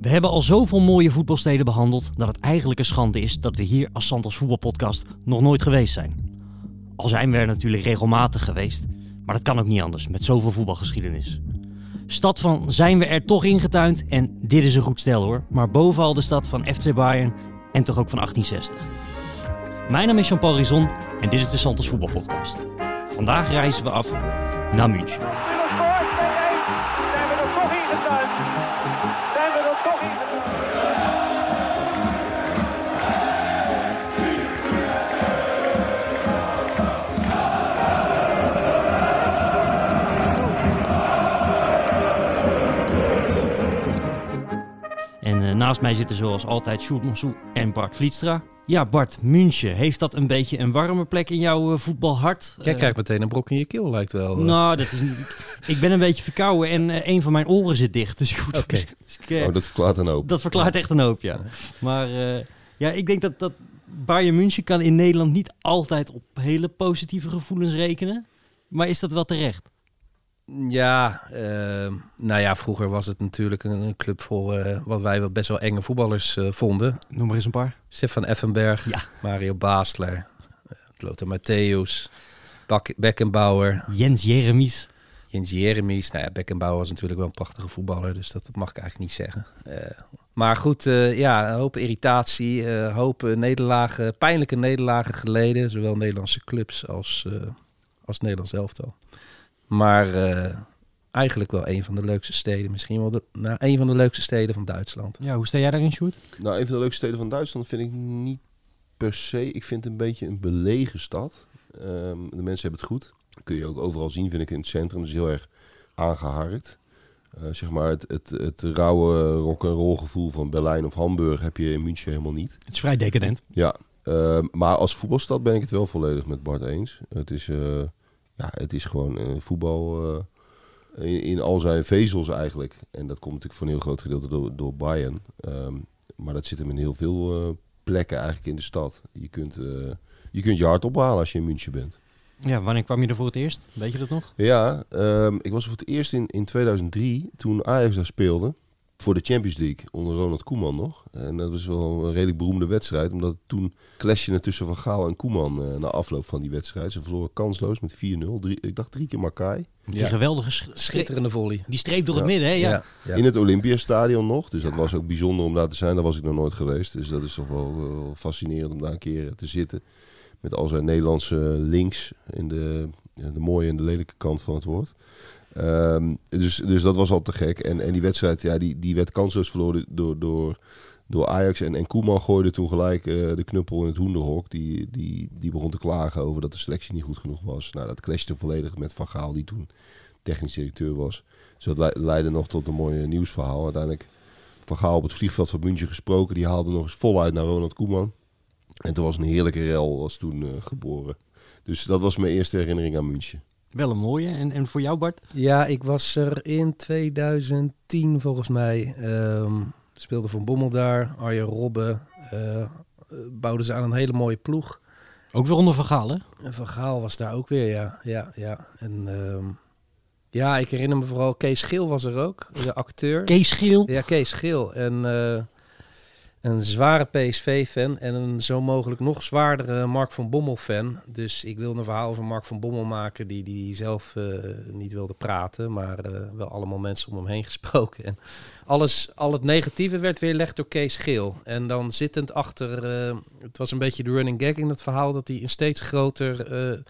We hebben al zoveel mooie voetbalsteden behandeld dat het eigenlijk een schande is dat we hier als Santos Voetbalpodcast nog nooit geweest zijn. Al zijn we er natuurlijk regelmatig geweest, maar dat kan ook niet anders met zoveel voetbalgeschiedenis. Stad van zijn we er toch ingetuind en dit is een goed stel hoor, maar bovenal de stad van FC Bayern en toch ook van 1860. Mijn naam is Jean-Paul Rizon en dit is de Santos Voetbalpodcast. Vandaag reizen we af naar München. Naast mij zitten zoals altijd Sjoerd Monsou en Bart Vlietstra. Ja, Bart, München, heeft dat een beetje een warme plek in jouw eh, voetbalhart? Jij Eh, krijgt meteen een brok in je keel, lijkt wel. eh. Nou, dat is niet... ik ben een beetje verkouden en eh, een van mijn oren zit dicht. Dus goed. Oké. dus ik, Oh, dat verklaart een hoop. dat verklaart echt een hoop, ja. Maar eh, ja, ik denk dat, dat Bayern München kan in Nederland niet altijd op hele positieve gevoelens rekenen. Maar is dat wel terecht? Ja, eh, nou ja, vroeger was het natuurlijk een, een club vol eh, wat wij wel best wel enge voetballers eh, vonden. Noem maar eens een paar. Stefan Effenberg, Ja. Mario Basler, eh, Lothar Matthäus, Beckenbauer, Jens Jeremies. Jens Jeremies. Nou ja, Beckenbauer was natuurlijk wel een prachtige voetballer, dus dat mag ik eigenlijk niet zeggen. Maar goed, ja, een hoop irritatie, een hoop nederlagen, pijnlijke nederlagen geleden. Zowel Nederlandse clubs als, als Nederlands elftal. Maar eh, eigenlijk wel een van de leukste steden. Misschien wel de, nou, een van de leukste steden van Duitsland. Ja, hoe sta jij daarin, Sjoerd? Nou, een van de leukste steden van Duitsland vind ik niet per se. Ik vind het een beetje een belegen stad. Ehm, de mensen hebben het goed. Kun je ook overal zien, vind ik, in het centrum. Het is heel erg aangeharkt. Eh, zeg maar het, het, het rauwe rock'n'roll gevoel van Berlijn of Hamburg heb je in München helemaal niet. Het is vrij decadent. Ja, ehm, maar als voetbalstad ben ik het wel volledig met Bart eens. Het is, eh, ja, het is gewoon eh, voetbal eh, in, in al zijn vezels eigenlijk. En dat komt natuurlijk voor een heel groot gedeelte door, door Bayern. Ehm, maar dat zit hem in heel veel eh, plekken eigenlijk in de stad. Je kunt, je kunt je hart ophalen als je in München bent. Ja, wanneer kwam je er voor het eerst? Weet je dat nog? Ja, ehm, ik was voor het eerst in, in 2003 toen Ajax daar speelde. Voor de Champions League, onder Ronald Koeman nog. En dat was wel een redelijk beroemde wedstrijd. Omdat het toen clashje tussen Van Gaal en Koeman eh, na afloop van die wedstrijd. Ze verloren kansloos met 4-0. Drie- Ik dacht drie keer Makai. Die Ja. geweldige Schitterende volley. die streep door het midden, hè? Ja. Ja, ja. In het Olympiastadion nog. Dus dat was ook bijzonder om daar te zijn. Daar was ik nog nooit geweest. Dus dat is toch wel, wel fascinerend om daar een keer eh, te zitten. Met al zijn Nederlandse links. In de, de mooie en de lelijke kant van het woord. Ehm, dus, dus dat was al te gek. En, en die wedstrijd ja, die, die werd kansloos verloren door, door, door Ajax. En, en Koeman gooide toen gelijk eh, de knuppel in het hoenderhok. Die, die, die begon te klagen over dat de selectie niet goed genoeg was. Nou, dat clashte volledig met Van Gaal, die toen technisch directeur was. Dus dat le- leidde nog tot een mooi eh, nieuwsverhaal. Uiteindelijk Van Gaal op het vliegveld van München gesproken. Die haalde nog eens voluit naar Ronald Koeman. En toen was een heerlijke rel was toen eh, geboren. Dus dat was mijn eerste herinnering aan München. Wel een mooie. En, en voor jou, Bart? Ja, ik was er in 2010 volgens mij. Ehm speelde Van Bommel daar, Arjen Robben. eh, bouwden ze aan een hele mooie ploeg. Ook weer onder Van Gaal, hè? En Van Gaal was daar ook weer, ja. ja, ja. En ehm, ja, ik herinner me vooral, Kees Geel was er ook, de acteur. Kees Geel. Ja, Kees Geel. En eh, een zware PSV-fan en een zo mogelijk nog zwaardere Mark van Bommel-fan. Dus ik wilde een verhaal over Mark van Bommel maken die, die zelf eh, niet wilde praten, maar eh, wel allemaal mensen om hem heen gesproken. En alles, al het negatieve werd weerlegd door Kees Geel. En dan zittend achter, eh, het was een beetje de running gag in het verhaal, dat hij een steeds groter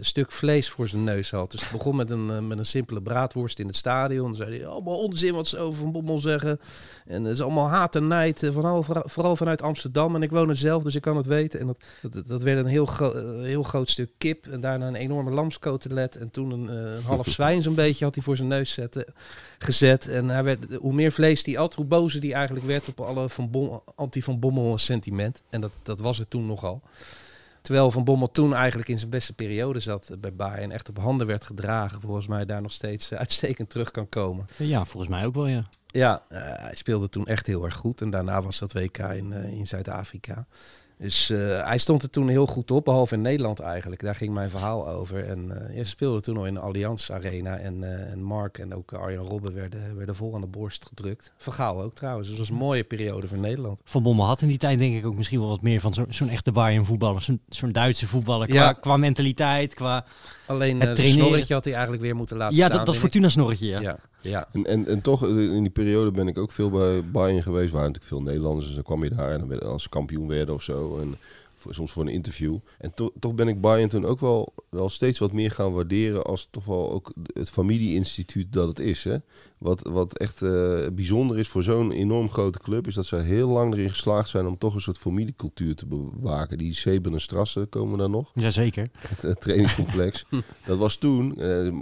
stuk vlees voor zijn neus had. Dus het begon met een, eh, met een simpele braadworst in het stadion. Dan zei hij, allemaal onzin wat ze over Van Bommel zeggen. En het is allemaal haat en nijd, eh, vooral, vooral vanuit Amsterdam. En ik woon er zelf, dus ik kan het weten. En dat, dat, dat werd een heel, een heel groot stuk kip. En daarna een enorme lamskotelet. En toen een, eh, een half zwijn zo'n beetje had hij voor zijn neus zetten, gezet. En hij werd, hoe meer vlees die at, hoe bozer die eigenlijk werd op alle van Bom, anti-Van Bommel sentiment. En dat, dat was het toen nogal. Terwijl Van Bommel toen eigenlijk in zijn beste periode zat bij Bayern. En echt op handen werd gedragen. Volgens mij daar nog steeds eh, uitstekend terug kan komen. Ja, volgens mij ook wel, ja. Ja, eh, hij speelde toen echt heel erg goed. En daarna was dat WK in, eh, in Zuid-Afrika. Dus eh, hij stond er toen heel goed op, behalve in Nederland eigenlijk. Daar ging mijn verhaal over. En uh, ja, ze speelden toen al in de Allianz Arena. En, uh, en Mark en ook Arjan Robben werden, werden vol aan de borst gedrukt. Vergaal ook trouwens. Dus dat was een mooie periode voor Nederland. Van Bommel had in die tijd denk ik ook misschien wel wat meer van zo'n zo echte Bayern voetballer. Zo'n zo Duitse voetballer. Qua, ja. qua mentaliteit, qua Alleen het snorretje had hij eigenlijk weer moeten laten ja, staan. Ja, dat, dat Fortuna snorretje, ja. ja. Ja. En, en, en toch, in die periode ben ik ook veel bij Bayern geweest. Waar natuurlijk veel Nederlanders. Dus dan kwam je daar en dan als kampioen werden of zo. En voor, soms voor een interview. En to, toch ben ik Bayern toen ook wel, wel steeds wat meer gaan waarderen. Als toch wel ook het familieinstituut dat het is. Hè? Wat, wat echt uh, bijzonder is voor zo'n enorm grote club. Is dat ze heel lang erin geslaagd zijn om toch een soort familiecultuur te bewaken. Die Seben en Strassen komen daar nog. Jazeker. Het, het trainingscomplex. dat was toen, uh,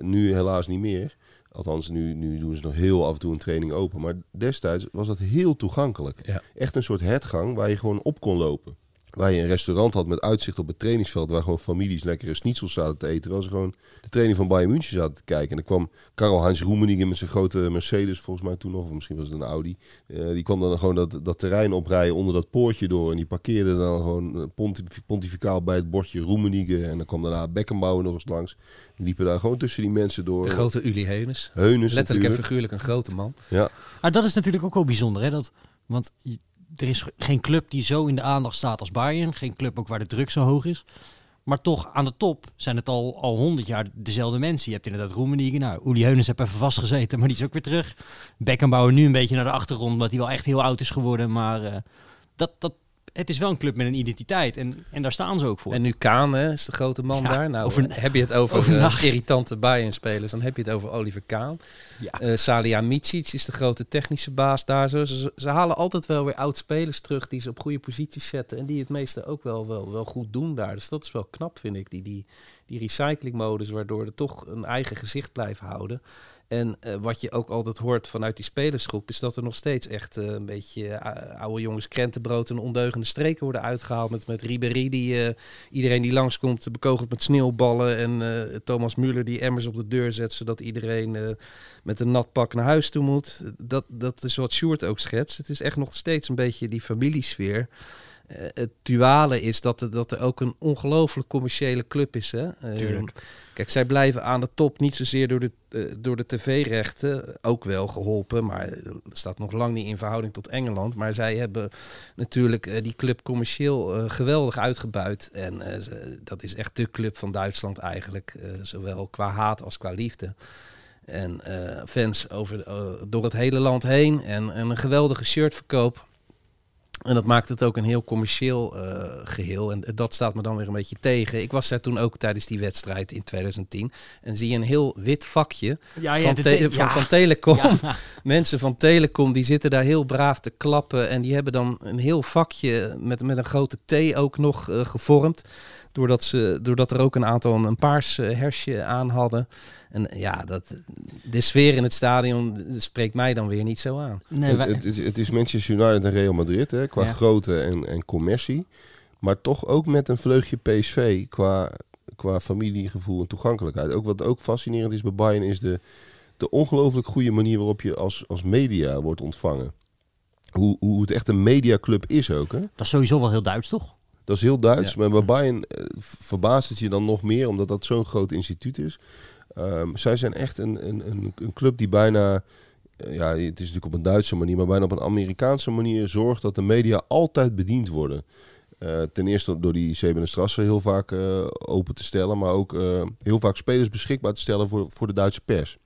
nu helaas niet meer. Althans, nu, nu doen ze nog heel af en toe een training open. Maar destijds was dat heel toegankelijk. Ja. Echt een soort hertgang waar je gewoon op kon lopen. Waar je een restaurant had met uitzicht op het trainingsveld. Waar gewoon families lekkere schnitzels zaten te eten. Terwijl ze gewoon de training van Bayern München zaten te kijken. En dan kwam Karl-Heinz Roemeningen met zijn grote Mercedes. Volgens mij toen nog. Of misschien was het een Audi. Uh, die kwam dan gewoon dat, dat terrein oprijden onder dat poortje door. En die parkeerde dan gewoon pontif pontificaal bij het bordje Roemeningen. En dan kwam daarna Beckenbauer nog eens langs. Die liepen daar gewoon tussen die mensen door. De grote Uli Heunes. Heunes Letterlijk natuurlijk. en figuurlijk een grote man. Ja. Maar dat is natuurlijk ook wel bijzonder. Hè? Dat, want er is geen club die zo in de aandacht staat als Bayern. Geen club ook waar de druk zo hoog is. Maar toch, aan de top zijn het al al honderd jaar dezelfde mensen. Je hebt inderdaad Roemenigen. Nou, Uli Heunes heeft even vastgezeten, maar die is ook weer terug. Beckenbauer nu een beetje naar de achtergrond, omdat hij wel echt heel oud is geworden. Maar uh, dat, dat, het is wel een club met een identiteit. En, en daar staan ze ook voor. En nu Kaan hè, is de grote man Ja, daar. Nou, over- heb je het over, over eh, irritante Bayern-spelers, dan heb je het over Oliver Kaan. Ja. Eh Salia Micic is de grote technische baas daar. Zo. Ze, ze halen altijd wel weer oud-spelers terug die ze op goede posities zetten. En die het meeste ook wel, wel, wel goed doen daar. Dus dat is wel knap, vind ik. Die, die, die recyclingmodus, waardoor er toch een eigen gezicht blijven houden. En eh, wat je ook altijd hoort vanuit die spelersgroep, is dat er nog steeds echt eh, een beetje eh, oude jongens krentenbrood en ondeugende streken worden uitgehaald. Met, met Ribéry, die iedereen die langskomt bekogelt met sneeuwballen. En Thomas Müller die emmers op de deur zet, zodat iedereen met een nat pak naar huis toe moet. Dat, dat is wat Sjoerd ook schetst. Het is echt nog steeds een beetje die familiesfeer. Eh, het duale is dat er, dat er ook een ongelooflijk commerciële club is. Hè? Eh. Kijk, zij blijven aan de top niet zozeer door de, eh, door de tv-rechten, ook wel geholpen, maar staat nog lang niet in verhouding tot Engeland. Maar zij hebben natuurlijk die club commercieel geweldig uitgebuit. En dat is echt de club van Duitsland eigenlijk, zowel qua haat als qua liefde. En fans over, door het hele land heen en, en een geweldige shirtverkoop. En dat maakt het ook een heel commercieel eh, geheel. En dat staat me dan weer een beetje tegen. Ik was daar toen ook tijdens die wedstrijd in 2010. En zie je een heel wit vakje Ja, ja, van, te- van, van Telecom. Mensen van Telecom die zitten daar heel braaf te klappen. En die hebben dan een heel vakje met, met een grote T ook nog eh, gevormd. Doordat, ze, doordat er ook een aantal een paars eh, hersje aan hadden. En ja, dat, de sfeer in het stadion spreekt mij dan weer niet zo aan. Nee, wij- het is Manchester United en Real Madrid hè, qua Ja. grootte en, en commercie. Maar toch ook met een vleugje PSV qua, qua familiegevoel en toegankelijkheid. Ook wat ook fascinerend is bij Bayern is de, de ongelooflijk goede manier waarop je als, als media wordt ontvangen. Hoe, hoe het echt een mediaclub is ook. Hè? dat is sowieso wel heel Duits, toch? Dat is heel Duits, Ja. maar bij Bayern eh, verbaast het je dan nog meer, omdat dat zo'n groot instituut is. Ehm, zij zijn echt een, een, een, een club die bijna, eh, ja, het is natuurlijk op een Duitse manier, maar bijna op een Amerikaanse manier zorgt dat de media altijd bediend worden. Eh, ten eerste door die Zeven Strasse heel vaak open te stellen, maar ook heel vaak spelers beschikbaar te stellen voor, voor de Duitse pers.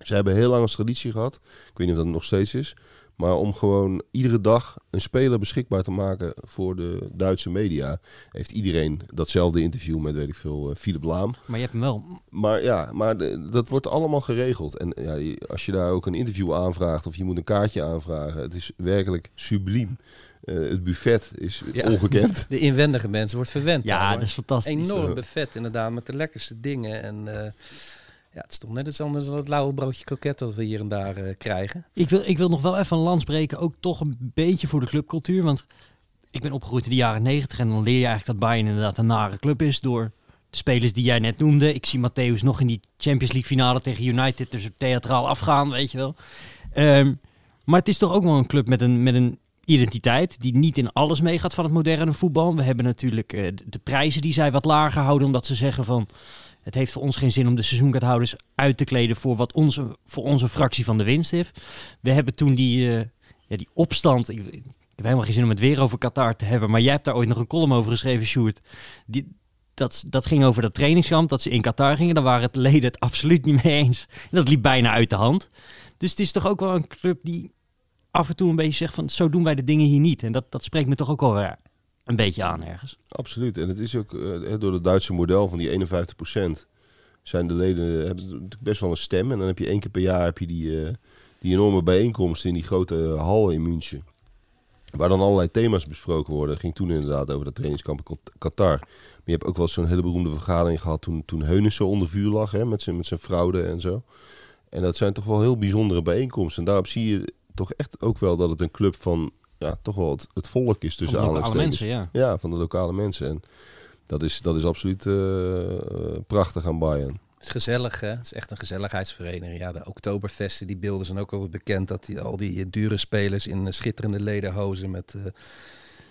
Ze hebben heel lang als traditie gehad, ik weet niet of dat nog steeds is, maar om gewoon iedere dag een speler beschikbaar te maken voor de Duitse media, heeft iedereen datzelfde interview met, weet ik veel, eh, Philip Laam. Maar je hebt hem wel. Maar ja, maar de- dat wordt allemaal geregeld. En ja, als je daar ook een interview aanvraagt of je moet een kaartje aanvragen, het is werkelijk subliem. Eh, het buffet is Ja. ongekend. De inwendige mensen wordt verwend. Ja, dat is fantastisch. enorm buffet inderdaad, met de lekkerste dingen. En eh, ja, het is toch net iets anders dan het lauwe broodje kroket dat we hier en daar eh, krijgen. Ik wil, ik wil nog wel even een lans breken, ook toch een beetje voor de clubcultuur. Want ik ben opgegroeid in de jaren negentig en dan leer je eigenlijk dat Bayern inderdaad een nare club is door de spelers die jij net noemde. Ik zie Matthäus nog in die Champions League finale tegen United dus theatraal afgaan, weet je wel. Ehm, maar het is toch ook wel een club met een, met een identiteit die niet in alles meegaat van het moderne voetbal. We hebben natuurlijk eh, de prijzen die zij wat lager houden, omdat ze zeggen van het heeft voor ons geen zin om de seizoenkaarthouders uit te kleden voor wat onze, voor onze fractie van de winst heeft. We hebben toen die, eh, ja, die opstand. Ik, heb helemaal geen zin om het weer over Qatar te hebben, maar jij hebt daar ooit nog een column over geschreven, Sjoerd. Die, dat, ging over dat trainingskamp, dat ze in Qatar gingen. Daar waren het leden het absoluut niet mee eens. En dat liep bijna uit de hand. Dus het is toch ook wel een club die af en toe een beetje zegt van zo doen wij de dingen hier niet. En dat, dat spreekt me toch ook wel een beetje aan ergens. Absoluut. En het is ook eh, door het Duitse model van die 51% zijn de leden hebben best wel een stem. En dan heb je één keer per jaar heb je die, eh, die enorme bijeenkomst in die grote hal in München. Waar dan allerlei thema's besproken worden. Ging toen inderdaad over dat trainingskamp in Qatar. Maar je hebt ook wel zo'n hele beroemde vergadering gehad toen, toen Heunissen onder vuur lag. Hè, met zijn met zijn fraude en zo. En dat zijn toch wel heel bijzondere bijeenkomsten. En daarop zie je toch echt ook wel dat het een club van ja, toch wel het, het volk is tussen Van de lokale aanhalingstekens. mensen, ja. Ja, van de lokale mensen. En dat is, dat is absoluut eh, prachtig aan Bayern. Het is gezellig, hè? Het is echt een gezelligheidsvereniging. Ja, de Oktoberfesten, die beelden zijn ook altijd bekend. Dat die, al die eh, dure spelers in eh, schitterende lederhozen met, eh,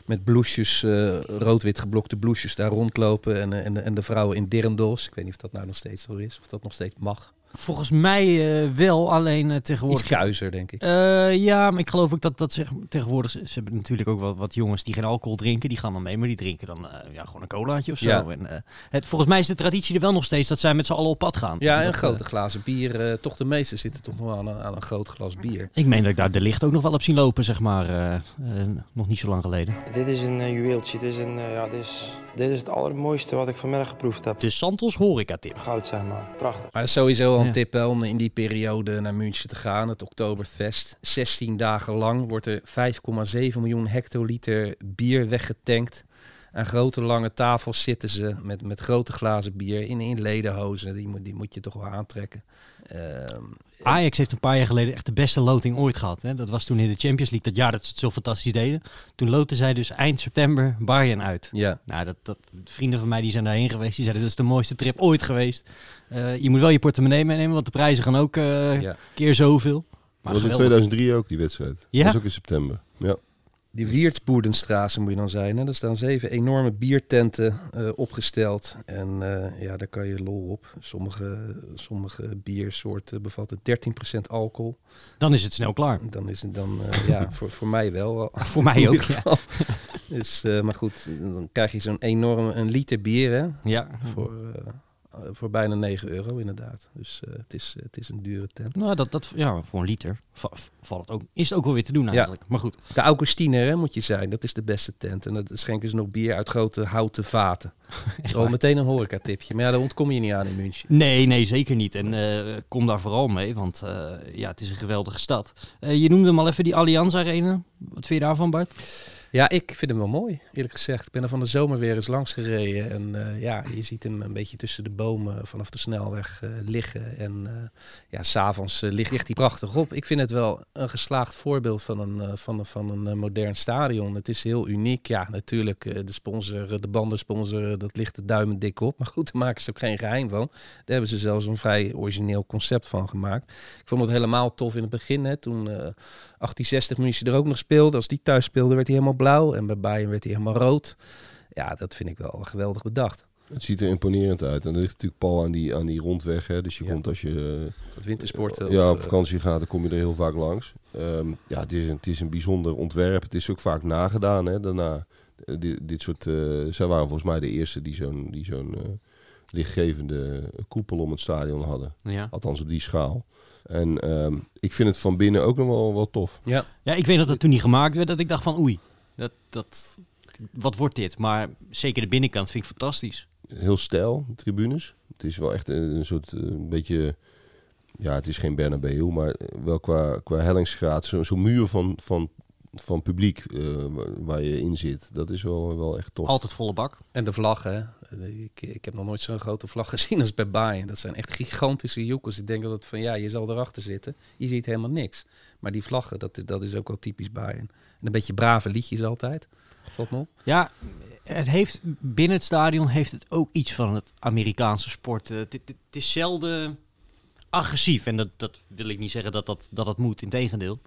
met bloesjes, eh, rood-wit geblokte bloesjes daar rondlopen. En, en, de- en de vrouwen in dirndls. Ik weet niet of dat nou nog steeds zo is, of dat nog steeds mag. Volgens mij eh, wel, alleen uh, Iets tegenwoordig... kuizer, denk ik. Eh, ja, maar ik geloof ook dat, dat zeg, tegenwoordig... Ze ze hebben natuurlijk ook wat, wat jongens die geen alcohol drinken. Die gaan dan mee, maar die drinken dan eh, ja, gewoon een colaatje of zo. Ja. En, eh, het, volgens mij is de traditie er wel nog steeds dat zij met z'n allen op pad gaan. Ja, en Dat, grote glazen bier. eh, toch de meeste zitten toch nog wel aan een, aan een groot glas bier. ik meen dat ik daar de licht ook nog wel op zien lopen, zeg maar. eh, eh, nog niet zo lang geleden. Dit is een juweeltje. Dit is, een, ja, dit, is, dit is het allermooiste wat ik vanmiddag geproefd heb. De Santos horeca-tip. Goud, zeg maar. Prachtig. Maar dat is sowieso al een Ja. tip hè, om in die periode naar München te gaan. Het Oktoberfest. 16 dagen lang wordt er 5,7 miljoen hectoliter bier weggetankt. Aan grote lange tafels zitten ze met, met grote glazen bier in, in ledenhozen. Die moet, die moet je toch wel aantrekken. Ehm, Ajax heeft een paar jaar geleden echt de beste loting ooit gehad. Hè? Dat was toen in de Champions League, dat jaar dat ze het zo fantastisch deden. Toen loten zij dus eind september Bayern uit. ja. Nou, dat, dat, vrienden van mij die zijn daarheen geweest. Die zeiden, dat is de mooiste trip ooit geweest. Eh, je moet wel je portemonnee meenemen, want de prijzen gaan ook eh, ja. keer zoveel. Maar dat was in geweldig. 2003 ook, die wedstrijd. Ja? Dat was ook in september. Ja. Die Wiertsboerdenstraße moet je dan zijn. Hè? Er staan zeven enorme biertenten eh, opgesteld. En eh, ja, daar kan je lol op. Sommige, sommige biersoorten bevatten 13% alcohol. Dan is het snel klaar. Dan is het dan, eh, ja, voor, voor mij wel. Voor mij ook, ja. Dus, maar goed, dan krijg je zo'n enorme een liter bier hè, Ja, voor, voor bijna 9 euro inderdaad. Dus eh, het, is, het is een dure tent. nou, dat, dat, ja voor een liter va- valt het ook, is het ook wel weer te doen eigenlijk. Maar goed, De Augustiner hè, moet je zijn, dat is de beste tent. En dat schenken ze nog bier uit grote houten vaten. Al meteen een horecatipje. Maar ja, daar ontkom je niet aan in München. nee, nee, zeker niet. En eh, kom daar vooral mee, want eh, ja, het is een geweldige stad. Eh, je noemde hem al even die Allianz Arena. Wat vind je daarvan, Bart? Ja, ik vind hem wel mooi, eerlijk gezegd. Ik ben er van de zomer weer eens langs gereden. En eh, ja, je ziet hem een beetje tussen de bomen vanaf de snelweg eh, liggen. En eh, ja, s'avonds uh, ligt, ligt hij prachtig op. Ik vind het wel een geslaagd voorbeeld van een, uh, van, van een uh, modern stadion. Het is heel uniek. Ja, natuurlijk, uh, de sponsor, de bandensponsor, dat ligt de duimen dik op. Maar goed, daar maken ze ook geen geheim van. Daar hebben ze zelfs een vrij origineel concept van gemaakt. Ik vond het helemaal tof in het begin, hè, toen... uh, 1860 München er ook nog speelde. Als die thuis speelde, werd hij helemaal blauw. En bij Bayern werd hij helemaal rood. Ja, dat vind ik wel geweldig bedacht. Het ziet er imponerend uit. En er ligt natuurlijk Paul aan die, aan die rondweg. Hè. Dus je Ja. komt als je Wat wintersporten. uh, ja, of, op vakantie gaat, dan kom je er heel vaak langs. Um, ja, het is, een, het is een bijzonder ontwerp. Het is ook vaak nagedaan. Hè, daarna, dit, dit soort, uh, zij waren volgens mij de eerste die zo'n die zo'n uh, lichtgevende koepel om het stadion hadden. Ja. Althans op die schaal. En um, ik vind het van binnen ook nog wel, wel tof. Ja. ja, ik weet dat het toen niet gemaakt werd, dat ik dacht van oei, dat, dat, wat wordt dit? Maar zeker de binnenkant vind ik fantastisch. Heel stijl, de tribunes. Het is wel echt een, een soort, een beetje, ja, het is geen Bernabeu, maar wel qua, qua hellingsgraad, zo'n zo muur van, van, van publiek uh, waar je in zit. Dat is wel, wel echt tof. Altijd volle bak. En de vlaggen. Ik, ik heb nog nooit zo'n grote vlag gezien als bij Bayern. Dat zijn echt gigantische joekels. Ik denk dat het van ja, je zal erachter zitten. Je ziet helemaal niks. Maar die vlaggen, dat, dat is ook wel typisch Bayern. En een beetje brave liedjes altijd. Valt me. Ja, het heeft, binnen het stadion heeft het ook iets van het Amerikaanse sport. Uh, het, is zelden agressief. En dat, dat wil ik niet zeggen dat dat, dat, dat moet, in tegendeel.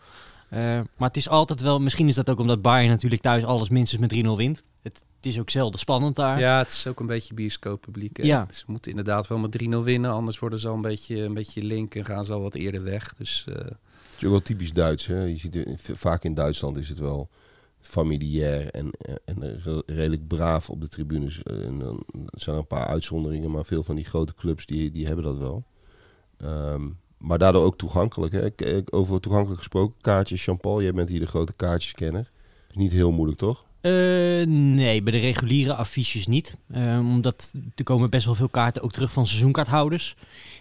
Eh, maar het is altijd wel, misschien is dat ook omdat Bayern natuurlijk thuis alles minstens met 3-0 wint. Het, het is ook zelden spannend daar. Ja, het is ook een beetje bioscooppubliek. hè. Ja. Ze moeten inderdaad wel met 3-0 winnen, anders worden ze al een beetje, een beetje link en gaan ze al wat eerder weg. Dus eh, Het is ook wel typisch Duits. Hè? Je ziet vaak in Duitsland is het wel familiair en, en re- redelijk braaf op de tribunes. Eh, En dan zijn er een paar uitzonderingen, maar veel van die grote clubs die, die hebben dat wel. Ehm, maar daardoor ook toegankelijk. Hè? Over toegankelijk gesproken, kaartjes, Jean-Paul, jij bent hier de grote kaartjeskenner. Is niet heel moeilijk, toch? Eh, nee, bij de reguliere affiches niet. Eh, omdat er komen best wel veel kaarten ook terug van seizoenkaarthouders.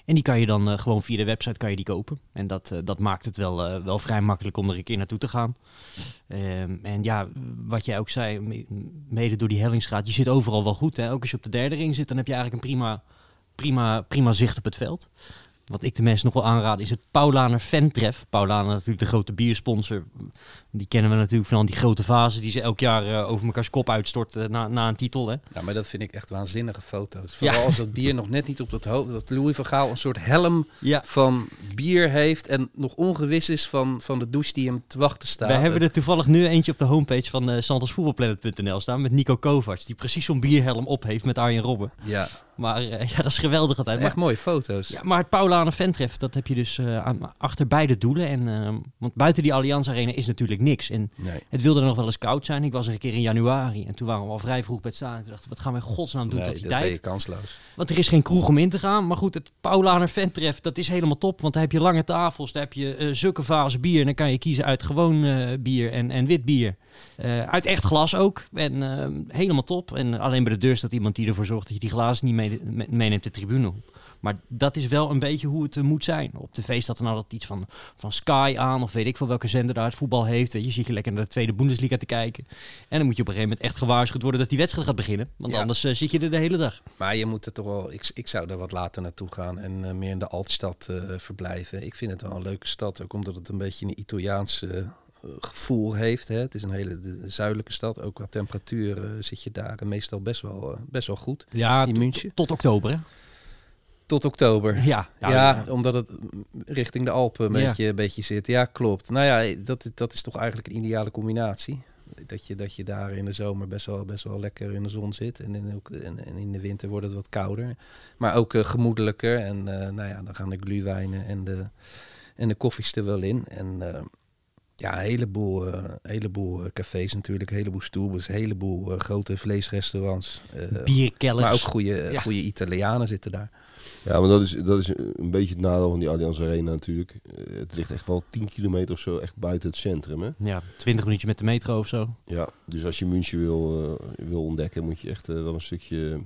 En die kan je dan eh, gewoon via de website kan je die kopen. En dat, eh, dat maakt het wel, wel vrij makkelijk om er een keer naartoe te gaan. Ehm, en ja, wat jij ook zei, me- mede door die hellingsgraad, je zit overal wel goed. Hè? Ook als je op de derde ring zit, dan heb je eigenlijk een prima, prima, prima zicht op het veld. Wat ik de mensen nog wel aanraad is het Paulaner Fantref. Paulaner natuurlijk de grote biersponsor. Die kennen we natuurlijk van al die grote vazen die ze elk jaar eh, over mekaars kop uitstorten na, na een titel. Hè? ja, maar dat vind ik echt waanzinnige foto's. Ja. Vooral als dat bier nog net niet op dat hoofd, dat Louis van Gaal een soort helm Ja. van bier heeft en nog ongewis is van, van de douche die hem te wachten staat. Wij hebben er toevallig nu eentje op de homepage van uh, santosvoetbalplanet.nl staan met Nico Kovacs. Die precies zo'n bierhelm op heeft met Arjen Robben. Ja, Maar eh, ja, dat is geweldig altijd. echt Maar, mooie foto's. ja, maar het Paulaner Ventref, dat heb je dus eh, aan, achter beide doelen. En, eh, want buiten die Allianz Arena is natuurlijk niks. En Nee. het wilde nog wel eens koud zijn. Ik was er een keer in januari en toen waren we al vrij vroeg bij het staan. En toen dachten wat gaan we in godsnaam doen Nee, tot die dat ben je tijd? kansloos. Want er is geen kroeg om in te gaan. Maar goed, het Paulaner Ventref, dat is helemaal top. Want daar heb je lange tafels, daar heb je eh zulke bier. En dan kan je kiezen uit gewoon bier en, en wit bier. Eh, uit echt glas ook. En eh, helemaal top. En alleen bij de deur staat iemand die ervoor zorgt dat je die glazen niet mee, me- meeneemt de tribune op. Maar dat is wel een beetje hoe het eh, moet zijn. Op tv staat er nou altijd iets van, van Sky aan. Of weet ik veel welke zender daar het voetbal heeft. Weet je, zit je lekker naar de tweede Bundesliga te kijken. En dan moet je op een gegeven moment echt gewaarschuwd worden dat die wedstrijd gaat beginnen. Want Ja. anders eh, zit je er de hele dag. Maar je moet er toch wel, ik, ik zou er wat later naartoe gaan en meer in de Altstad verblijven. Ik vind het wel een leuke stad, ook omdat het een beetje een Italiaans eh, gevoel heeft. Hè. Het is een hele de, zuidelijke stad, ook qua temperatuur eh, zit je daar meestal best wel, eh, best wel goed. Ja, In München? Tot oktober, hè? Tot oktober. Ja, Ja, omdat het mm, richting de Alpen een Ja. beetje, een beetje zit. Ja, klopt. Nou ja, dat, dat is toch eigenlijk een ideale combinatie. Dat je, dat je daar in de zomer best wel, best wel lekker in de zon zit. En in, ook, en, en in de winter wordt het wat kouder. Maar ook eh, gemoedelijker. En eh, nou ja, dan gaan de glühwijnen en de, en de koffies er wel in. En eh, ja, een heleboel, eh, heleboel eh, cafés natuurlijk. Een heleboel stoelbus. Een heleboel eh, grote vleesrestaurants. eh, Bierkellers. maar ook goede, Ja. goede Italianen zitten daar. Ja, maar dat is, dat is een beetje het nadeel van die Allianz Arena natuurlijk. Het ligt echt wel 10 kilometer of zo echt buiten het centrum. Hè? Ja, 20 minuutjes met de metro of zo. Ja, dus als je München wil, wil ontdekken, moet je echt wel een stukje,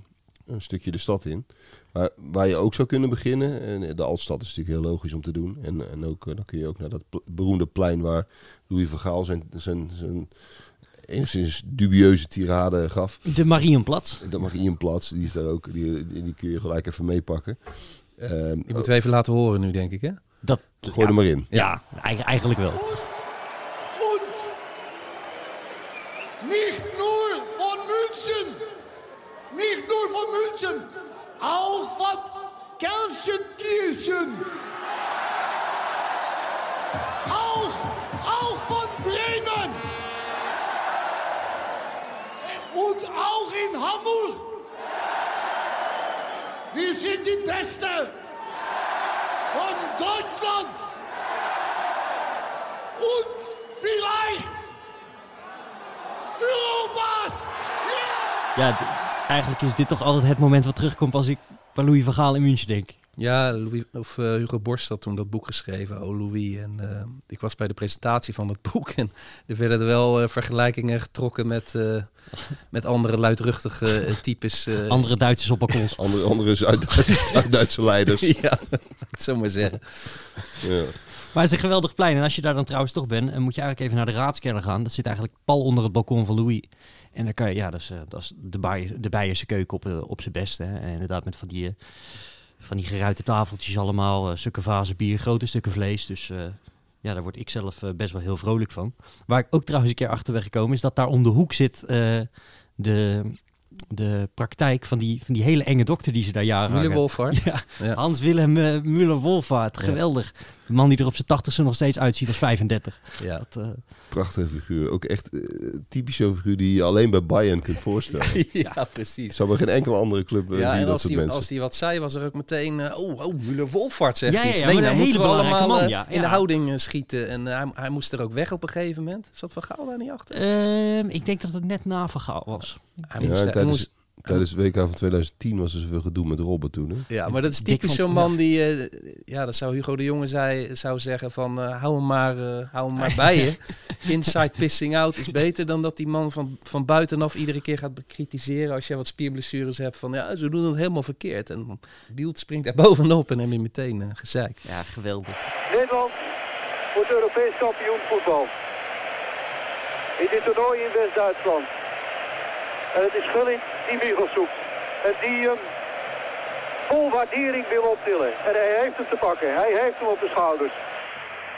een stukje de stad in. Maar waar je ook zou kunnen beginnen, en de Altstad is natuurlijk heel logisch om te doen. En, en ook, eh, dan kun je ook naar dat beroemde plein waar Louis van Gaal zijn, zijn, zijn enigszins dubieuze tirade gaf. De Marienplatz. Dat mag Ian Plats, die is daar ook, die, die, die kun je gelijk even meepakken. Ehm, Die moeten we even laten horen nu, denk ik, hè? Dat, gooi ja, er maar in. Ja, eigen- eigenlijk wel. München, auch von Gelsenkirchen. Auch, auch von Bremen. Und auch in Hamburg. Wir sind die Beste von Deutschland. Und vielleicht Europas. Ja! Eigenlijk is dit toch altijd het moment wat terugkomt als ik bij Louis van Gaal in München denk. Ja, Louis, of eh, Hugo Borst had toen dat boek geschreven, Oh Louis. En eh, ik was bij de presentatie van het boek en er werden er wel eh, vergelijkingen getrokken met, eh, met andere luidruchtige types. eh, Andere Duitsers op balkons. Andere, andere Zuid- Zuid-Duitse leiders. ja, laat ik het zo maar zeggen. Ja. Maar het is een geweldig plein. En als je daar dan trouwens toch bent, dan moet je eigenlijk even naar de raadskernen gaan. Dat zit eigenlijk pal onder het balkon van Louis. En dan kan je, ja, dat is, eh, dat is de, Baaier, de keuken op, eh, op zijn beste. Hè. En inderdaad met van die, eh, van die geruite tafeltjes allemaal. stukken vazen bier, grote stukken vlees. Dus ja, daar word ik zelf best wel heel vrolijk van. Waar ik ook trouwens een keer achter ben gekomen, is dat daar om de hoek zit de, de praktijk van die, van die hele enge dokter die ze daar jaren Müller hangen. Wolfhard. Ja, Ja. Hans-Willem uh, Müller-Wolvaart. Ja. Geweldig. De man die er op zijn tachtigste nog steeds uitziet als 35. Ja. Dat, eh, Prachtige figuur. Ook echt eh, typisch zo'n figuur die je alleen bij Bayern kunt voorstellen. ja, precies. Zou bij geen enkele andere club Ja, zie je en dat als soort die, mensen. als die wat zei, was er ook meteen... oh, oh, Müller Wolfhard zegt Ja, ja, iets. ja, nee, een moeten we hele belangrijke allemaal man, ja. in de houding schieten. En hij, hij moest er ook weg op een gegeven moment. Zat Van Gaal daar niet achter? ehm, ik denk dat het net na Vergaal was. Hij Ja, moest, hij tijdens, moest- tijdens het WK van 2010 was er zoveel gedoe met Robben toen. Hè? ja, maar dat is typisch zo'n man die... eh, ja, dat zou Hugo de Jonge zei, zou zeggen van... eh, hou, hem maar, eh, hou hem maar bij je. Inside pissing out is beter dan dat die man van, van buitenaf iedere keer gaat bekritiseren... als je wat spierblessures hebt van... ja, ze doen het helemaal verkeerd. En Bielt springt er bovenop en hem weer meteen eh gezeik. Ja, geweldig. Nederland wordt Europees kampioen voetbal. In dit toernooi in West-Duitsland. En het is Gullit die Michels zoekt. En die hem vol waardering wil optillen. En hij heeft hem te pakken. Hij heeft hem op de schouders.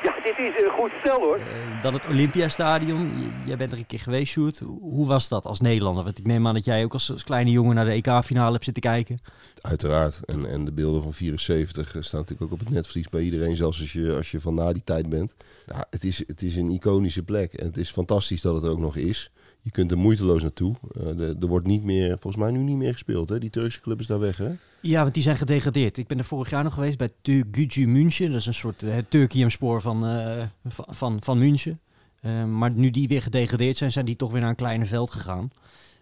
Ja, dit is een goed stel hoor. Eh, dan het Olympiastadion. J- Jij bent er een keer geweest, Sjoerd. Hoe was dat als Nederlander? Want ik neem aan dat jij ook als, als kleine jongen naar de EK-finale hebt zitten kijken. Uiteraard. En, en de beelden van 74 staan natuurlijk ook op het netvlies bij iedereen, zelfs als je, als je van na die tijd bent. Ja, het, is, het is een iconische plek en het is fantastisch dat het ook nog is. Je kunt er moeiteloos naartoe. Eh, er wordt niet meer, volgens mij nu niet meer gespeeld. Hè? Die Turkse club is daar weg, hè? Ja, want die zijn gedegradeerd. Ik ben er vorig jaar nog geweest bij Türkgücü München. Dat is een soort uh, het Turkium-spoor van, eh, van, van, van München. Eh, maar nu die weer gedegradeerd zijn, zijn die toch weer naar een kleiner veld gegaan.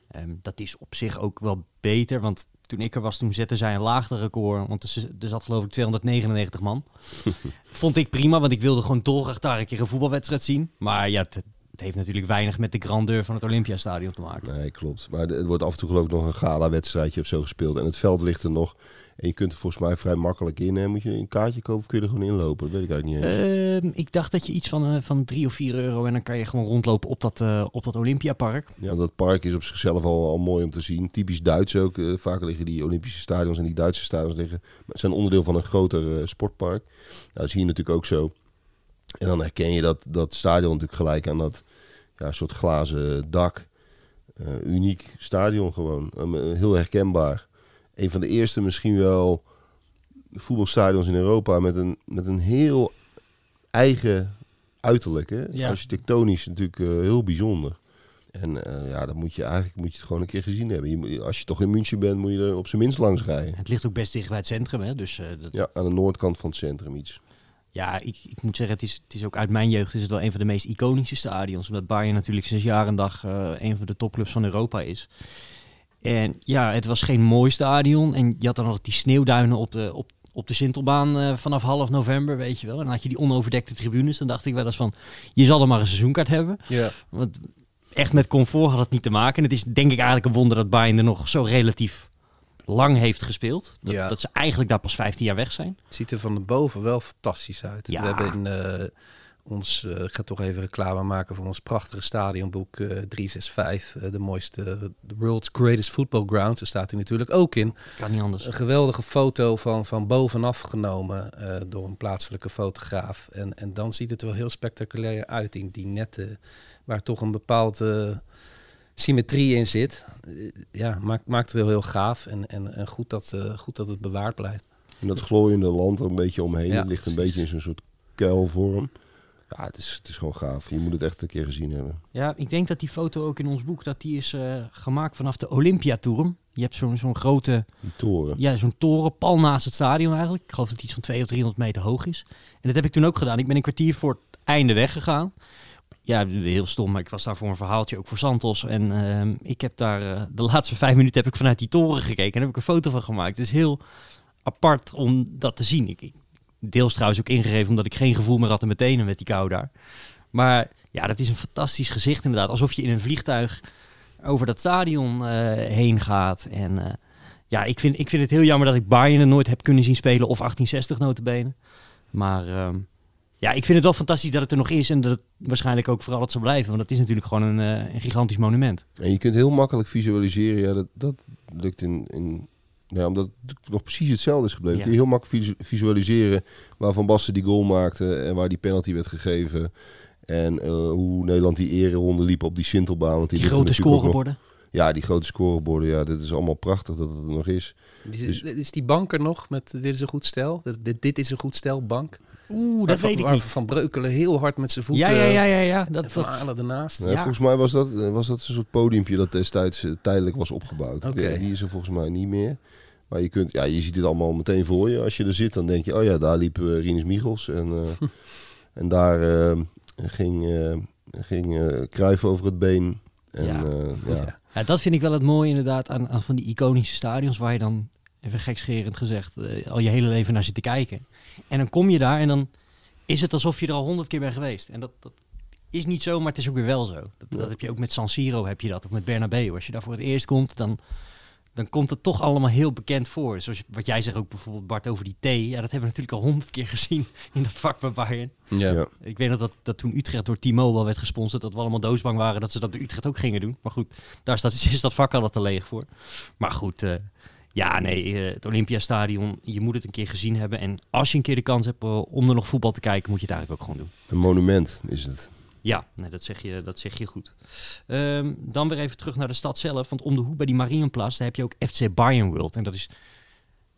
Ehm, dat is op zich ook wel beter, want toen ik er was, toen zetten zij een laagste record. Want er, er zat geloof ik 299 man. Vond ik prima, want ik wilde gewoon dolgraag daar een keer een voetbalwedstrijd zien. Maar ja, het, het heeft natuurlijk weinig met de grandeur van het Olympiastadion te maken. Nee, klopt. Maar er wordt af en toe geloof ik nog een gala-wedstrijdje of zo gespeeld. En het veld ligt er nog. En je kunt er volgens mij vrij makkelijk in. Hè? Moet je een kaartje kopen of kun je er gewoon inlopen? Dat weet ik eigenlijk niet eens. Ehm, ik dacht dat je iets van, eh, van 3 of 4 euro en dan kan je gewoon rondlopen op dat, eh, op dat Olympiapark. Ja, dat park is op zichzelf al, al mooi om te zien. Typisch Duits ook. Eh, vaak liggen die Olympische stadions en die Duitse stadions liggen, zijn onderdeel van een groter sportpark. Nou, dat zie je natuurlijk ook zo. En dan herken je dat, dat stadion natuurlijk gelijk aan dat ja, soort glazen dak. Eh, uniek stadion gewoon. Eh, heel herkenbaar. Een van de eerste misschien wel voetbalstadions in Europa met een, met een heel eigen uiterlijk. Hè? Ja. Architectonisch natuurlijk eh, heel bijzonder. En ja, dan moet je eigenlijk moet je het gewoon een keer gezien hebben. Je, als je toch in München bent, moet je er op zijn minst langs rijden. Het ligt ook best dicht bij het centrum, hè? dus dat, Ja, aan de noordkant van het centrum iets. Ja, ik, ik moet zeggen, het is, het is ook uit mijn jeugd is het wel een van de meest iconische stadions. Omdat Bayern natuurlijk sinds jaar en dag eh, een van de topclubs van Europa is. En ja, het was geen mooi stadion. En je had dan nog die sneeuwduinen op de, op, op de Sintelbaan eh, vanaf half november, weet je wel. En dan had je die onoverdekte tribunes. Dan dacht ik wel eens van, je zal er maar een seizoenkaart hebben. Ja. Want echt met comfort had het niet te maken. En het is denk ik eigenlijk een wonder dat Bayern er nog zo relatief lang heeft gespeeld. Dat, Ja. dat ze eigenlijk daar pas 15 jaar weg zijn. Het ziet er van de boven wel fantastisch uit. Ja. We hebben in, eh, ons, eh, ik ga toch even reclame maken voor ons prachtige stadionboek eh 365. eh, de mooiste, The World's Greatest Football Grounds. Daar staat hij natuurlijk ook in. Kan niet anders. Een geweldige foto van, van bovenaf genomen door een plaatselijke fotograaf. En, en dan ziet het er wel heel spectaculair uit in die netten, waar toch een bepaalde symmetrie in zit. Eh, ja, maakt, maakt het wel heel gaaf en, en, en goed, dat, eh, goed dat het bewaard blijft. En dat glooiende land er een beetje omheen. Ja, het ligt een precies. beetje in zo'n soort kuilvorm. Ja, het is, het is gewoon gaaf. Je moet het echt een keer gezien hebben. Ja, ik denk dat die foto ook in ons boek, dat die is eh, gemaakt vanaf de Olympiatoren. Je hebt zo'n zo'n grote, Die toren. ja, zo'n toren pal naast het stadion eigenlijk. Ik geloof dat die iets van 200 of 300 meter hoog is. En dat heb ik toen ook gedaan. Ik ben een kwartier voor het einde weggegaan. Ja, heel stom, maar ik was daar voor een verhaaltje, ook voor Santos. En ehm, ik heb daar, eh, de laatste vijf minuten heb ik vanuit die toren gekeken en heb ik een foto van gemaakt. Het is heel apart om dat te zien. Ik, deels trouwens ook ingegeven omdat ik geen gevoel meer had in mijn met die kou daar. Maar ja, dat is een fantastisch gezicht inderdaad. Alsof je in een vliegtuig over dat stadion eh, heen gaat. En eh, ja, ik vind, ik vind het heel jammer dat ik Bayern er nooit heb kunnen zien spelen. Of 1860 notabene. Maar ehm, ja, ik vind het wel fantastisch dat het er nog is. En dat het waarschijnlijk ook vooral het zal blijven. Want het is natuurlijk gewoon een, eh, een gigantisch monument. En je kunt heel makkelijk visualiseren. Ja, dat, dat lukt in... in ja, omdat het nog precies hetzelfde is gebleven. Ja. Kun je heel makkelijk visu- visualiseren waar Van Basten die goal maakte en waar die penalty werd gegeven. En eh, hoe Nederland die ereronde liep op die Sintelbaan. Want die grote nog- scoreborden. Ja, die grote scoreborden, ja, dit is allemaal prachtig dat het er nog is. Is, Dus- is die bank er nog met dit is een goed stel? Dit, dit, dit is een goed stel bank? Oeh, dat weet ik niet. Van Breukelen heel hard met zijn voeten. Ja, ja, ja, ja, ja. En Dat, Van dat, Aalen ernaast. Ja, Ja. Volgens mij was dat, eh, was dat een soort podiumpje dat destijds eh, tijdelijk was opgebouwd. Oké. Die, die is er volgens mij niet meer. Maar je, kunt, ja, je ziet dit allemaal meteen voor je. Als je er zit, dan denk je, oh ja, daar liep uh, Rinus Michels. En, eh, en daar eh, ging, eh ging eh Cruijff over het been. En, Ja. ja. ja. Ja. Ja, dat vind ik wel het mooie inderdaad aan, aan van die iconische stadions waar je dan, even gekscherend gezegd, eh, al je hele leven naar zit te kijken. En dan kom je daar en dan is het alsof je er al honderd keer bent geweest. En dat, dat is niet zo, maar het is ook weer wel zo. Dat, dat heb je ook met San Siro, heb je dat, of met Bernabeu. Als je daar voor het eerst komt, dan, dan komt het toch allemaal heel bekend voor. Zoals wat jij zegt ook bijvoorbeeld, Bart, over die thee. Ja, dat hebben we natuurlijk al honderd keer gezien in dat vak bij Bayern. Ja. Ja. Ik weet nog dat, dat toen Utrecht door T-Mobile werd gesponsord, dat we allemaal doosbang waren dat ze dat bij Utrecht ook gingen doen. Maar goed, daar staat, is dat vak al te leeg voor. Maar goed, eh, ja, nee, eh, het Olympiastadion, je moet het een keer gezien hebben. En als je een keer de kans hebt eh, om er nog voetbal te kijken, moet je het eigenlijk ook gewoon doen. Een monument is het. Ja, nee, dat, zeg je, dat zeg je goed. Ehm, dan weer even terug naar de stad zelf. Want om de hoek bij die Marienplas, daar heb je ook FC Bayern World. En dat is...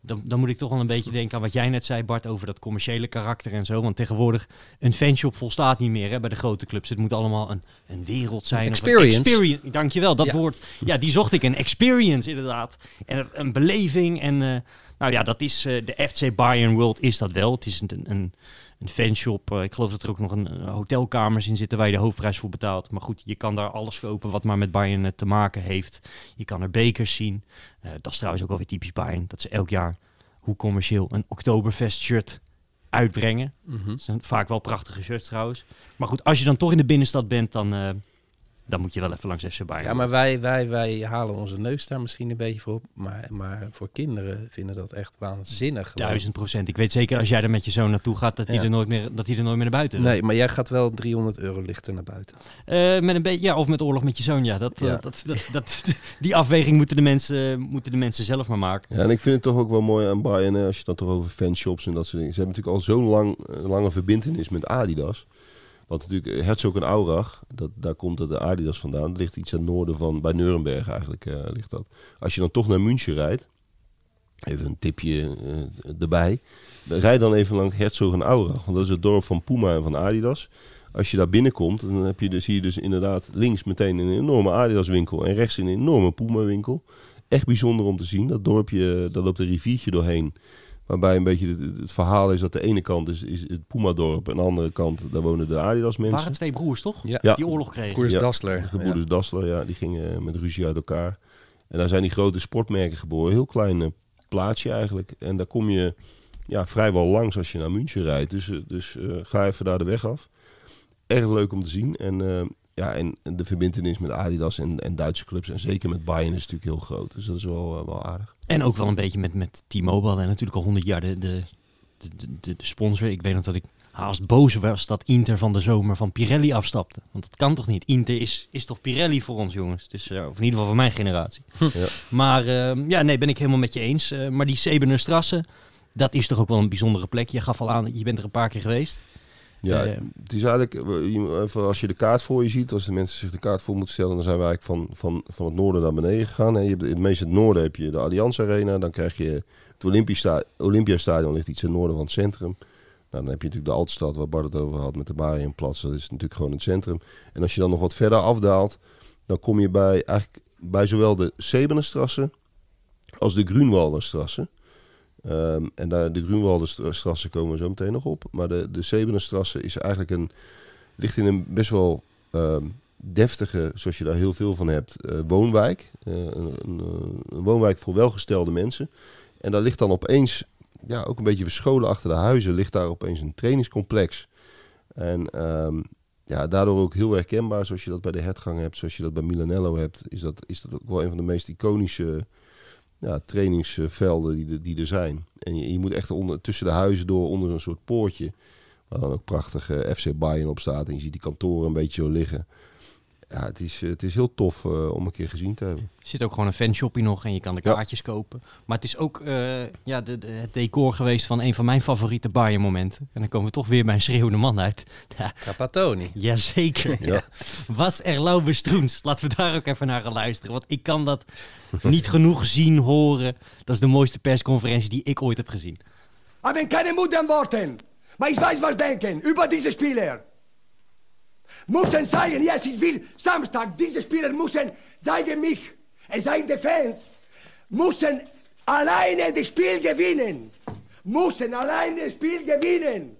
Dan, dan moet ik toch wel een beetje denken aan wat jij net zei, Bart, over dat commerciële karakter en zo. Want tegenwoordig, een fanshop volstaat niet meer hè, bij de grote clubs. Het moet allemaal een, een wereld zijn. of een Experience. experience. Dankjewel, dat Ja. woord. Ja, die zocht ik. Een experience, inderdaad. En een, een beleving. En eh, nou ja, dat is eh, de FC Bayern World is dat wel. Het is een, een, een fanshop. Eh, ik geloof dat er ook nog een, een hotelkamers in zitten waar je de hoofdprijs voor betaalt. Maar goed, je kan daar alles kopen wat maar met Bayern eh, te maken heeft. Je kan er bekers zien. Eh, dat is trouwens ook wel weer typisch Bayern. Dat ze elk jaar, hoe commercieel, een Oktoberfest shirt uitbrengen. Mhm. Dat zijn vaak wel prachtige shirts trouwens. Maar goed, als je dan toch in de binnenstad bent, dan, eh, dan moet je wel even langs FC Bayern. Ja, maar wij, wij, wij halen onze neus daar misschien een beetje voor op. Maar, maar voor kinderen vinden dat echt waanzinnig. gewoon. Duizend procent. Ik weet zeker als jij er met je zoon naartoe gaat, dat hij Ja. er, nooit meer, dat hij er nooit meer naar buiten. Nee, maar jij gaat wel 300 euro lichter naar buiten. Eh, met een beetje, ja, of met oorlog met je zoon, ja. Dat, eh, Ja. dat, dat, dat, die afweging moeten de, mensen, moeten de mensen zelf maar maken. Ja, en ik vind het toch ook wel mooi aan Bayern, als je het dan toch over fanshops en dat soort dingen. Ze hebben natuurlijk al zo'n lang, eh, lange verbindenis met Adidas. Want natuurlijk, eh, Herzog en Aurach, dat, daar komt de Adidas vandaan. Dat ligt iets aan het noorden van, bij Nuremberg eigenlijk eh, ligt dat. Als je dan toch naar München rijdt, even een tipje eh, erbij. Rijd dan even langs Herzog en Aurach, want dat is het dorp van Puma en van Adidas. Als je daar binnenkomt, dan heb je dus, je dus inderdaad links meteen een enorme Adidas winkel en rechts een enorme Puma winkel. Echt bijzonder om te zien. Dat dorpje, daar loopt een riviertje doorheen. Waarbij een beetje het, het verhaal is dat de ene kant is, is het Puma-dorp en aan de andere kant daar wonen de Adidas Het waren twee broers, toch? Ja. Ja. Die oorlog kregen. Koers Ja, Dassler. De gebroeders Dassler, ja, die gingen met ruzie uit elkaar. En daar zijn die grote sportmerken geboren. Heel klein eh, plaatsje eigenlijk. En daar kom je ja, vrijwel langs als je naar München rijdt. Dus, eh, dus eh, ga even daar de weg af. Erg leuk om te zien. En, eh, ja, en en de verbindenis met Adidas en, en Duitse clubs. En zeker met Bayern is natuurlijk heel groot. Dus dat is wel, wel aardig. En ook wel een beetje met, met T-Mobile. En natuurlijk al honderd jaar de, de, de, sponsor. Ik weet nog dat ik haast boos was dat Inter van de zomer van Pirelli afstapte. Want dat kan toch niet? Inter is, is toch Pirelli voor ons, jongens? Dus, eh, of in ieder geval voor mijn generatie. Ja. Maar eh, ja, nee, ben ik helemaal met je eens. Eh, maar die Sebener Strasse, dat is toch ook wel een bijzondere plek. Je gaf al aan, je bent er een paar keer geweest. Ja, Eh, het is eigenlijk, eh, als je de kaart voor je ziet, als de mensen zich de kaart voor moeten stellen, dan zijn we eigenlijk van, van, van het noorden naar beneden gegaan. hè. Je hebt, in het meest het noorden heb je de Allianz Arena, dan krijg je het Olympiasta- Olympiastadion, ligt iets in het noorden van het centrum. Nou, dan heb je natuurlijk de Altstad, waar Bart het over had, met de Marienplatz, dat is natuurlijk gewoon het centrum. En als je dan nog wat verder afdaalt, dan kom je bij, eigenlijk bij zowel de Sebenenstrasse als de Grunwalderstrasse. Ehm, en daar, de Grunwalderstrasse komen we zo meteen nog op. Maar de, de is eigenlijk een, ligt in een best wel ehm, deftige, zoals je daar heel veel van hebt, eh, woonwijk. Eh, een, een, eh, een woonwijk voor welgestelde mensen. En daar ligt dan opeens, ja, ook een beetje verscholen achter de huizen, ligt daar opeens een trainingscomplex. En ehm, ja, daardoor ook heel herkenbaar, zoals je dat bij de Hertgang hebt, zoals je dat bij Milanello hebt, is dat, is dat ook wel een van de meest iconische ja, trainingsvelden die, die er zijn. En je, je moet echt onder, tussen de huizen door, onder een soort poortje, waar dan ook prachtig FC Bayern op staat. En je ziet die kantoren een beetje zo liggen. Ja, het is, het is heel tof eh, om een keer gezien te hebben. Er zit ook gewoon een fanshoppie nog en je kan de Ja. kaartjes kopen. Maar het is ook eh, ja, de, de- het decor geweest van een van mijn favoriete Bayern momenten. En dan komen we toch weer bij een schreeuwende man uit. Ja, Trapattoni. jazeker. Ja. Was er Laube Stroens? Laten we daar ook even naar gaan luisteren. Want ik kan dat niet genoeg zien, horen. Dat is de mooiste persconferentie die ik ooit heb gezien. haben keine Mut an Worten. Aber ich weiß, was denken über diese Spieler. Müssen zeigen, yes, ich will Samstag, diese Spieler müssen zeigen mich, es seien die Fans, müssen alleine das Spiel gewinnen. Müssen alleine das Spiel gewinnen.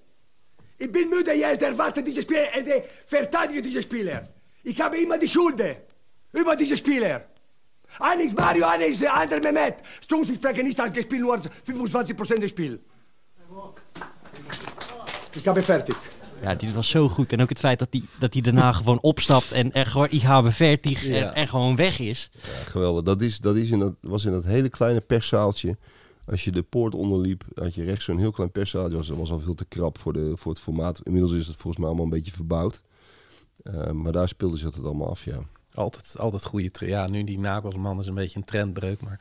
Ich bin müde jetzt, erwarte diese Spieler, äh, verteidige diese Spieler. Ich habe immer die Schuld über diese Spieler. Einer ist Mario, einer ist der andere Mehmet. Strunz, ich spreche nicht als gespielt, nur 25% des Spiels. Ich habe fertig. Ja, die was zo goed. En ook het feit dat hij dat die daarna gewoon opstapt en er gewoon, ik habe Ja. en, en gewoon weg is. Ja, geweldig. Dat, is, dat is in dat, was in dat hele kleine perszaaltje. Als je de poort onderliep, had je rechts zo'n heel klein perszaaltje. Was, was al veel te krap voor, de, voor het formaat. Inmiddels is het volgens mij allemaal een beetje verbouwd. Eh, maar daar speelde zich het allemaal af, ja. Altijd, altijd goede Ja, nu die Nagelsman is een beetje een trendbreuk, maar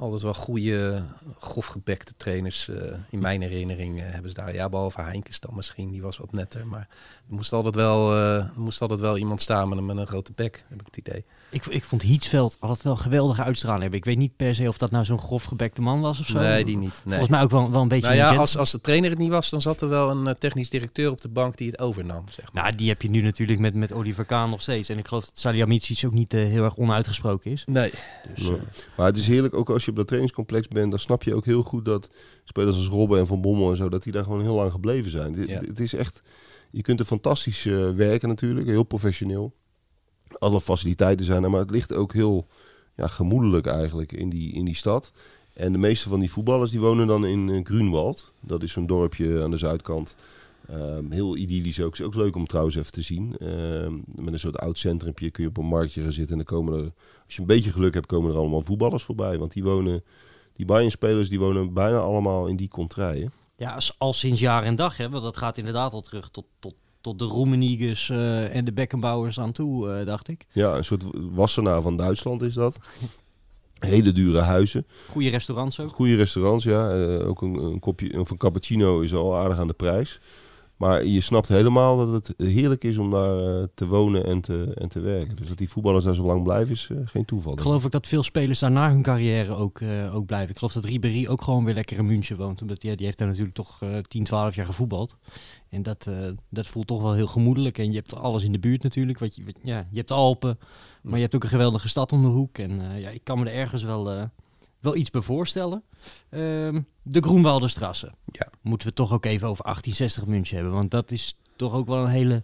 altijd wel goede, grofgebekte trainers. eh, in mijn herinnering eh, hebben ze daar, ja, behalve Heinkes dan misschien, die was wat netter. Maar er moest altijd wel, eh, moest altijd wel iemand staan met een, met een grote bek, heb ik het idee. Ik, ik vond Hietsveld altijd wel geweldige uitstraling hebben. Ik weet niet per se of dat nou zo'n grof gebekte man was of zo. Nee, die niet. Nee. Volgens mij ook wel, wel een beetje Nou ja, als, als de trainer het niet was, dan zat er wel een technisch directeur op de bank die het overnam, zeg maar. Nou, die heb je nu natuurlijk met, met Oliver Kahn nog steeds. En ik geloof dat Salihamidzic ook niet heel erg onuitgesproken is. Nee. Dus, Ja. eh, Maar het is heerlijk, ook als je op dat trainingscomplex bent, dan snap je ook heel goed dat spelers als Robben en Van Bommel en zo, dat die daar gewoon heel lang gebleven zijn. Ja. Het is echt, je kunt er fantastisch eh, werken natuurlijk, heel professioneel. Alle faciliteiten zijn er, maar het ligt ook heel ja, gemoedelijk eigenlijk in die, in die stad. En de meeste van die voetballers die wonen dan in eh, Grunwald. Dat is zo'n dorpje aan de zuidkant. Ehm, heel idyllisch ook. Is ook leuk om trouwens even te zien. Ehm, met een soort oud centrumpje kun je op een marktje gaan zitten. En dan komen er, als je een beetje geluk hebt, komen er allemaal voetballers voorbij. Want die wonen, die Bayern-spelers, die wonen bijna allemaal in die contraien. ja, als- al sinds jaar en dag. Hè, want dat gaat inderdaad al terug tot, tot, tot de Roemeniges eh, en de Beckenbauers aan toe, eh, dacht ik. Ja, een soort wassenaar van Duitsland is dat. Hele dure huizen. Goede restaurants ook. Goede restaurants, ja. Eh, ook een, een kopje of een cappuccino is al aardig aan de prijs. Maar je snapt helemaal dat het heerlijk is om daar eh, te wonen en te, en te werken. Dus dat die voetballers daar zo lang blijven is eh, geen toeval. Ik geloof ook dat veel spelers daar na hun carrière ook, eh, ook blijven. Ik geloof dat Ribéry ook gewoon weer lekker in München woont. Omdat ja, die heeft daar natuurlijk toch eh 10, 12 jaar gevoetbald. En dat, eh, dat voelt toch wel heel gemoedelijk. En je hebt alles in de buurt natuurlijk. Wat je, wat- ja, je hebt de Alpen, maar je hebt ook een geweldige stad om de hoek. En eh, ja, ik kan me er ergens wel, eh, wel iets bij voorstellen. Ehm, de Groenwalderstrasse. Ja. Moeten we toch ook even over 1860 München hebben. Want dat is toch ook wel een hele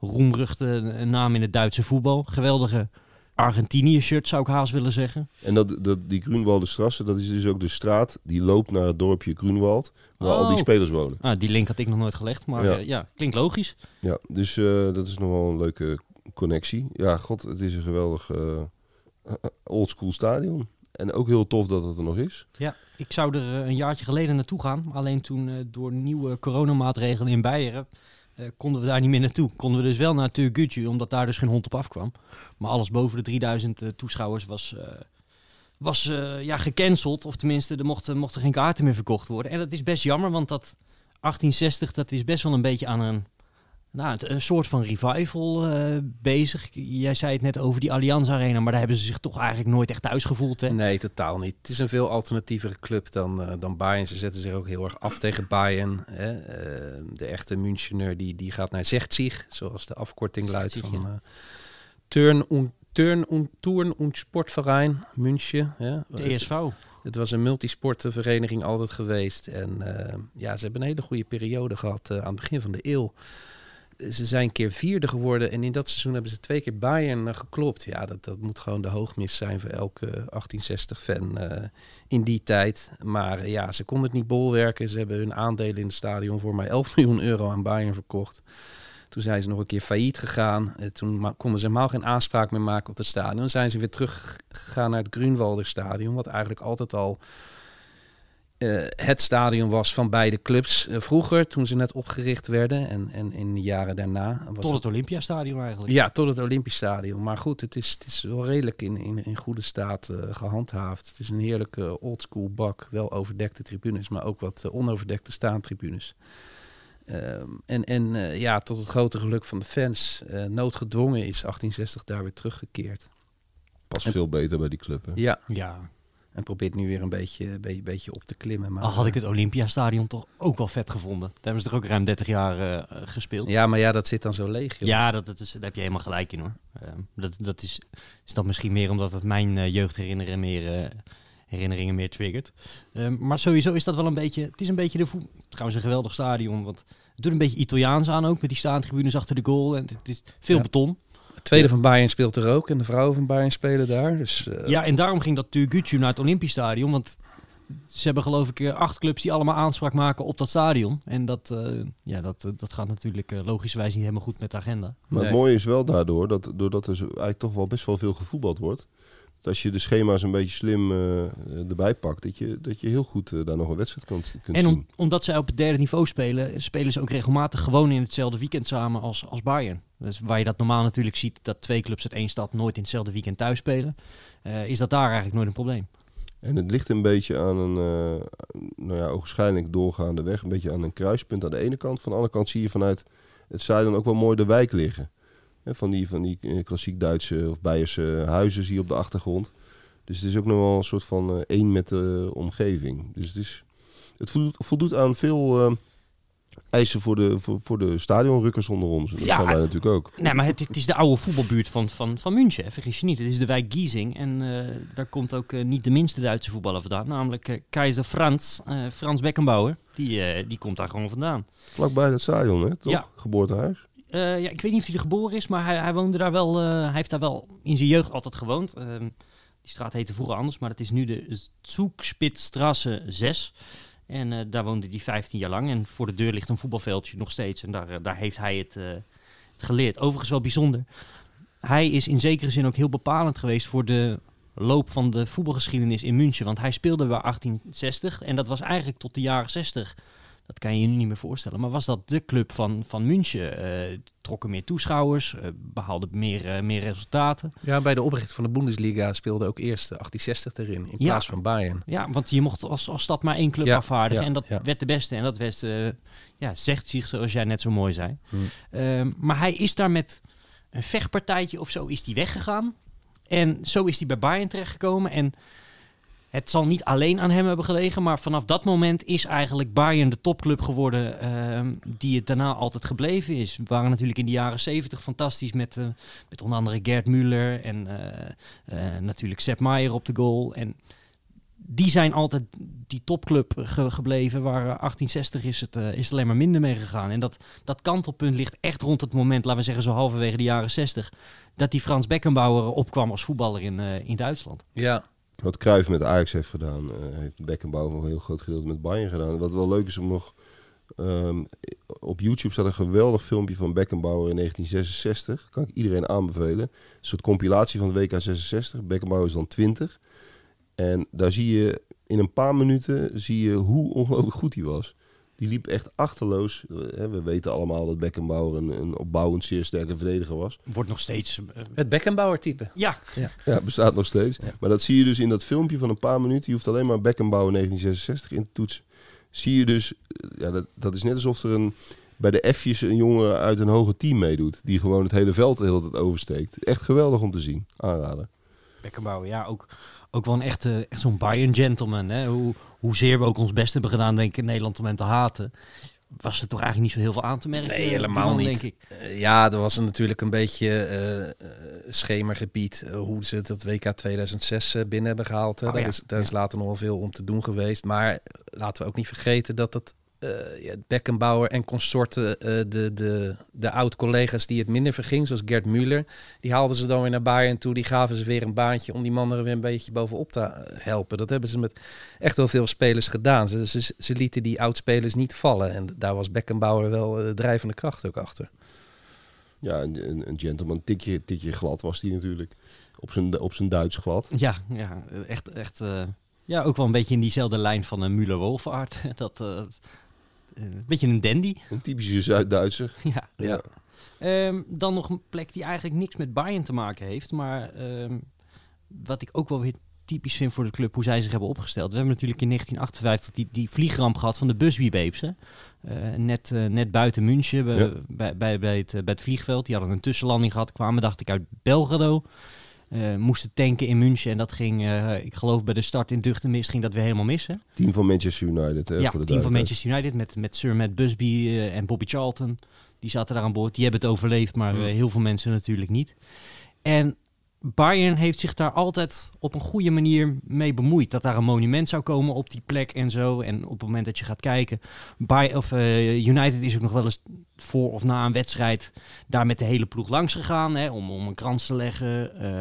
roemruchte eh, naam in het Duitse voetbal. Geweldige Argentinië-shirt zou ik haast willen zeggen. En dat, dat, die Grunwalderstrasse, dat is dus ook de straat die loopt naar het dorpje Grunwald, waar al die Oh. spelers wonen. Ah, die link had ik nog nooit gelegd, maar Ja. ja, ja klinkt logisch. Ja, dus eh, dat is nog wel een leuke connectie. Ja, god, het is een geweldig eh oldschool stadion. En ook heel tof dat het er nog is. Ja, ik zou er eh, een jaartje geleden naartoe gaan. Alleen toen eh, door nieuwe coronamaatregelen in Beieren eh, konden we daar niet meer naartoe. Konden we dus wel naar Turgutje, omdat daar dus geen hond op afkwam. Maar alles boven de 3000 eh, toeschouwers was, was ja, gecanceld. Of tenminste, er mochten, mochten geen kaarten meer verkocht worden. En dat is best jammer, want dat 1860 dat is best wel een beetje aan een, nou, een soort van revival eh, bezig. Jij zei het net over die Allianz Arena, maar daar hebben ze zich toch eigenlijk nooit echt thuis gevoeld. Hè? Nee, totaal niet. Het is een veel alternatievere club dan, eh, dan Bayern. Ze zetten zich ook heel erg af tegen Bayern. Hè. Eh, de echte Münchener die, die gaat naar Zechtzig, zoals de afkorting luidt van ja. Turn und Turn und Touren und Sportverein München. Hè. De Het- ESV. Het was een multisportvereniging altijd geweest. En ja, ze hebben een hele goede periode gehad eh, aan het begin van de eeuw. Ze zijn een keer vierde geworden en in dat seizoen hebben ze twee keer Bayern eh, geklopt. Ja, dat, dat moet gewoon de hoogmis zijn voor elke 1860-fan eh, in die tijd. Maar eh, ja, ze konden het niet bolwerken. Ze hebben hun aandelen in het stadion voor maar 11 miljoen euro aan Bayern verkocht. Toen zijn ze nog een keer failliet gegaan. Toen konden ze helemaal geen aanspraak meer maken op het stadion. zijn ze weer teruggegaan naar het Grunwalder stadion. Wat eigenlijk altijd al eh, het stadion was van beide clubs eh, vroeger, toen ze net opgericht werden en, en in de jaren daarna. Was Tot het Olympiastadion eigenlijk. Ja, tot het Olympisch Stadion. Maar goed, het is, het is wel redelijk in, in, in goede staat eh, gehandhaafd. Het is een heerlijke oldschool bak. Wel overdekte tribunes, maar ook wat uh, onoverdekte staantribunes. Um, en en uh, ja, tot het grote geluk van de fans, noodgedwongen is 1860 daar weer teruggekeerd. Past veel beter bij die club, hè? Ja. ja. En probeert nu weer een beetje, beetje, beetje op te klimmen. Maar, Al had ik het Olympiastadion toch ook wel vet gevonden. Daar hebben ze er ook ruim 30 jaar uh, gespeeld. Ja, maar ja, dat zit dan zo leeg. Joh. Ja, dat, dat is, daar heb je helemaal gelijk in hoor. Uh, dat, dat is, is dat misschien meer omdat het mijn uh, jeugdherinneringen meer, herinneringen meer triggert. Ehm, maar sowieso is dat wel een beetje. Het is een beetje de voet. Trouwens, een geweldig stadion. Want het doet een beetje Italiaans aan ook. Met die staantribunes achter de goal. En het, is veel ja. beton. Tweede van Bayern speelt er ook en de vrouwen van Bayern spelen daar. Dus, uh... Ja, en daarom ging dat Turgutju naar het Olympisch Stadion. Want ze hebben geloof ik acht clubs die allemaal aanspraak maken op dat stadion. En dat, uh, ja, dat, dat gaat natuurlijk uh, logischerwijs niet helemaal goed met de agenda. Maar nee. het mooie is wel daardoor, dat doordat er eigenlijk toch wel best wel veel gevoetbald wordt... Dat als je de schema's een beetje slim uh, erbij pakt, dat je, dat je heel goed uh, daar nog een wedstrijd kunt, kunt en om, zien. omdat zij op het derde niveau spelen, spelen ze ook regelmatig gewoon in hetzelfde weekend samen als, als Bayern. Dus waar je dat normaal natuurlijk ziet, dat twee clubs uit één stad nooit in hetzelfde weekend thuis spelen, uh, is dat daar eigenlijk nooit een probleem. En het ligt een beetje aan een, nou ja, waarschijnlijk doorgaande weg, een beetje aan een kruispunt aan de ene kant. Van de andere kant zie je vanuit het zuiden ook wel mooi de wijk liggen. Van die, van die klassiek Duitse of Beierse huizen zie je op de achtergrond. Dus het is ook nog wel een soort van uh, één met de omgeving. Dus het, is, het voldoet, voldoet aan veel uh, eisen voor de, voor, voor de stadionrukkers onder ons. Dat ja, zijn wij natuurlijk ook. Nee, maar het, het, is de oude voetbalbuurt van, van, van München, vergis je niet. Het is de wijk Giesing en uh, daar komt ook niet de minste Duitse voetballer vandaan. Namelijk keizer Frans, Frans Beckenbauer. Die, die komt daar gewoon vandaan. Vlakbij dat stadion, hè? Toch? Ja. Geboortehuis. Uh, ja, ik weet niet of hij er geboren is, maar hij, hij woonde daar wel. Uh, hij heeft daar wel in zijn jeugd altijd gewoond. Uh, die straat heette vroeger anders, maar het is nu de Zugspitzstraße 6. En daar woonde hij 15 jaar lang. En voor de deur ligt een voetbalveldje nog steeds. En daar, daar heeft hij het, het geleerd. Overigens wel bijzonder. Hij is in zekere zin ook heel bepalend geweest voor de loop van de voetbalgeschiedenis in München. Want hij speelde bij 1860 en dat was eigenlijk tot de jaren 60 dat kan je je nu niet meer voorstellen. Maar was dat de club van, van München? Uh, trokken meer toeschouwers, uh, behaalde meer, uh, meer resultaten. Ja, bij de oprichting van de Bundesliga speelde ook eerst 1860 erin in plaats ja. van Bayern. Ja, want je mocht als, als stad maar één club Ja, afvaardigen. ja, en dat werd de beste. En dat werd, eh, ja, zegt zich zoals jij net zo mooi zei. Hmm. Ehm, maar hij is daar met een vechtpartijtje of zo is hij weggegaan. En zo is hij bij Bayern terechtgekomen. En het zal niet alleen aan hem hebben gelegen, maar vanaf dat moment is eigenlijk Bayern de topclub geworden ehm, die het daarna altijd gebleven is. Waren natuurlijk in de jaren zeventig fantastisch met, eh, met onder andere Gerd Müller en eh, eh, natuurlijk Sepp Maier op de goal. En die zijn altijd die topclub ge- gebleven, waar eh, 1860 is het, is alleen maar minder mee gegaan. En dat, dat kantelpunt ligt echt rond het moment, laten we zeggen zo halverwege de jaren 60, dat die Frans Beckenbauer opkwam als voetballer in, in Duitsland. Ja, Wat Cruijff met Ajax heeft gedaan, eh, heeft Beckenbauer een heel groot gedeelte met Bayern gedaan. Wat wel leuk is om nog... ehm, op YouTube staat een geweldig filmpje van Beckenbauer in 1966. Kan ik iedereen aanbevelen. Een soort compilatie van het WK 66. Beckenbauer is dan 20. En daar zie je in een paar minuten zie je hoe ongelooflijk goed hij was. Die liep echt achterloos. Eh, We weten allemaal dat Beckenbauer een, een opbouwend zeer sterke verdediger was. Wordt nog steeds... eh, het Beckenbauer-type. ja, Ja, bestaat nog steeds. Maar dat zie je dus in dat filmpje van een paar minuten. Je hoeft alleen maar Beckenbauer 1966 in te toetsen. Zie je dus, eh, ja, dat, dat is net alsof er een, bij de F'jes een jongen uit een hoger team meedoet. Die gewoon het hele veld de hele tijd oversteekt. Echt geweldig om te zien. Aanraden. Beckenbauer, ja, ook, ook wel een echte, echt zo'n Bayern gentleman. Hè? Hoe, hoezeer we ook ons best hebben gedaan, denk ik, in Nederland om hem te haten. Was er toch eigenlijk niet zo heel veel aan te merken? Nee, die helemaal man, niet. Denk ik. Eh, ja, er was natuurlijk een beetje eh, eh, schemergebied eh, hoe ze dat WK 2006 eh, binnen hebben gehaald. Oh, daar ja. is, daar is later nog wel veel om te doen geweest. Maar laten we ook niet vergeten dat het eh, ja, Beckenbauer en consorten, eh, de, de, de oud-collega's die het minder verging, zoals Gerd Müller, die haalden ze dan weer naar Bayern toe. Die gaven ze weer een baantje om die mannen er weer een beetje bovenop te eh, helpen. Dat hebben ze met echt wel veel spelers gedaan. Ze, ze, ze lieten die oud-spelers niet vallen. En daar was Beckenbauer wel eh, de drijvende kracht ook achter. Ja, een, een, gentleman. Tikje, tikje glad was die natuurlijk. Op zijn, op zijn Duits glad. Ja, ja echt, echt, eh, Ja, ook wel een beetje in diezelfde lijn van een Müller-Wolfaart. dat, eh, eh, een beetje een dandy. Een typische Zuid-Duitser. ja. Ja. Ehm, dan nog een plek die eigenlijk niks met Bayern te maken heeft. Maar ehm, wat ik ook wel weer typisch vind voor de club, hoe zij zich hebben opgesteld. We hebben natuurlijk in 1958 die, die vliegramp gehad van de Busby Babes. Hè? Eh, net, eh, net buiten München, bij, Ja. bij, bij, bij, het, eh, bij het vliegveld. Die hadden een tussenlanding gehad, kwamen dacht ik uit Belgrado. Eh, moesten tanken in München en dat ging, eh, ik geloof bij de start in Ducht en Mist, ging dat weer helemaal mis. Hè? Team van Manchester United. Hè, ja, voor de team van. Manchester United met, met Sir Matt Busby eh, en Bobby Charlton. Die zaten daar aan boord. Die hebben het overleefd, maar heel veel mensen natuurlijk niet. En Bayern heeft zich daar altijd op een goede manier mee bemoeid. Dat daar een monument zou komen op die plek en zo. En op het moment dat je gaat kijken... Bay of, eh, United is ook nog wel eens voor of na een wedstrijd... daar met de hele ploeg langs gegaan hè, om, om een krans te leggen. eh.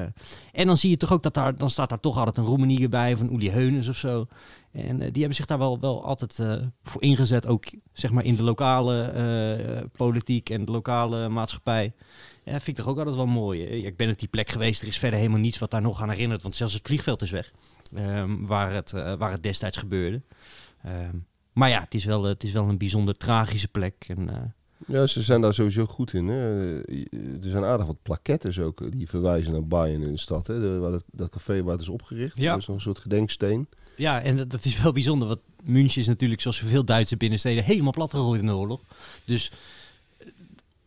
en dan zie je toch ook dat daar... dan staat daar toch altijd een Roemenier bij een Uli Heunes of zo. En eh, die hebben zich daar wel, wel altijd eh, voor ingezet. Ook zeg maar in de lokale eh, politiek en de lokale maatschappij. Ja, vind ik toch ook altijd wel mooi. Ik ben op die plek geweest. Er is verder helemaal niets wat daar nog aan herinnert. Want zelfs het vliegveld is weg. ehm, waar, het, waar het destijds gebeurde. Ehm, maar ja, het is, wel, het is wel een bijzonder tragische plek. En, Ja, ze zijn daar sowieso goed in. Hè. Er zijn aardig wat plakettes ook die verwijzen naar Bayern in de stad. Hè. De, waar dat, dat café waar het is opgericht. Ja. Dat is een soort gedenksteen. Ja, en dat, dat is wel bijzonder. Want München is natuurlijk, zoals zoveel Duitse binnensteden, helemaal platgegooid in de oorlog. Dus eh,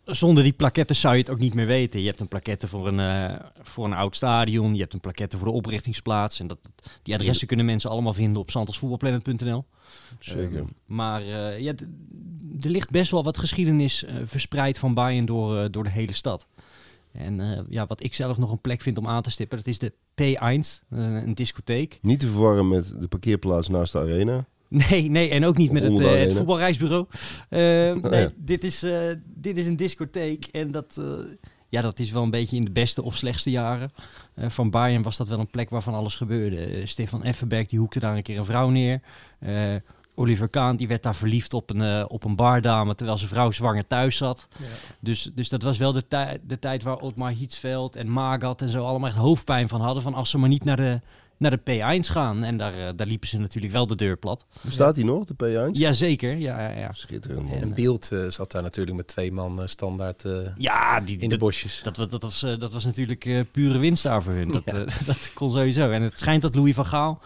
zonder die plaketten zou je het ook niet meer weten. Je hebt een plaquette voor een, eh, voor een oud stadion. Je hebt een plaquette voor de oprichtingsplaats. En dat, die adressen kunnen mensen allemaal vinden op santosvoetbalplanet.nl. Zeker. Ehm, maar eh, ja, er ligt best wel wat geschiedenis verspreid van Bayern door, door de hele stad. En eh, ja, wat ik zelf nog een plek vind om aan te stippen, dat is de P1, eh, een discotheek. Niet te verwarren met de parkeerplaats naast de arena. Nee, nee, en ook niet Of met het, eh, het voetbalreisbureau. Eh, nee, ja. dit, is, dit is een discotheek en dat, ja, dat is wel een beetje in de beste of slechtste jaren. Van Bayern was dat wel een plek waarvan alles gebeurde. Stefan Effenberg die hoekte daar een keer een vrouw neer. Oliver Kahn die werd daar verliefd op een, eh, op een bardame terwijl zijn vrouw zwanger thuis zat. Dus, dus dat was wel de, tij- de tijd waar Otmar Hietsveld en Magat en zo allemaal echt hoofdpijn van hadden. Van als ze maar niet naar de, naar de P1 gaan. En daar, eh, daar liepen ze natuurlijk wel de deur plat. Bestaat die nog, de P1? Jazeker, ja, ja, ja. Schitterend. man. En Beeld eh, zat daar natuurlijk met twee man standaard eh, Ja, die, in de bosjes. dat, dat, was, eh, dat was natuurlijk eh, pure winst daar voor hun. Dat, dat kon sowieso. En het schijnt dat Louis van Gaal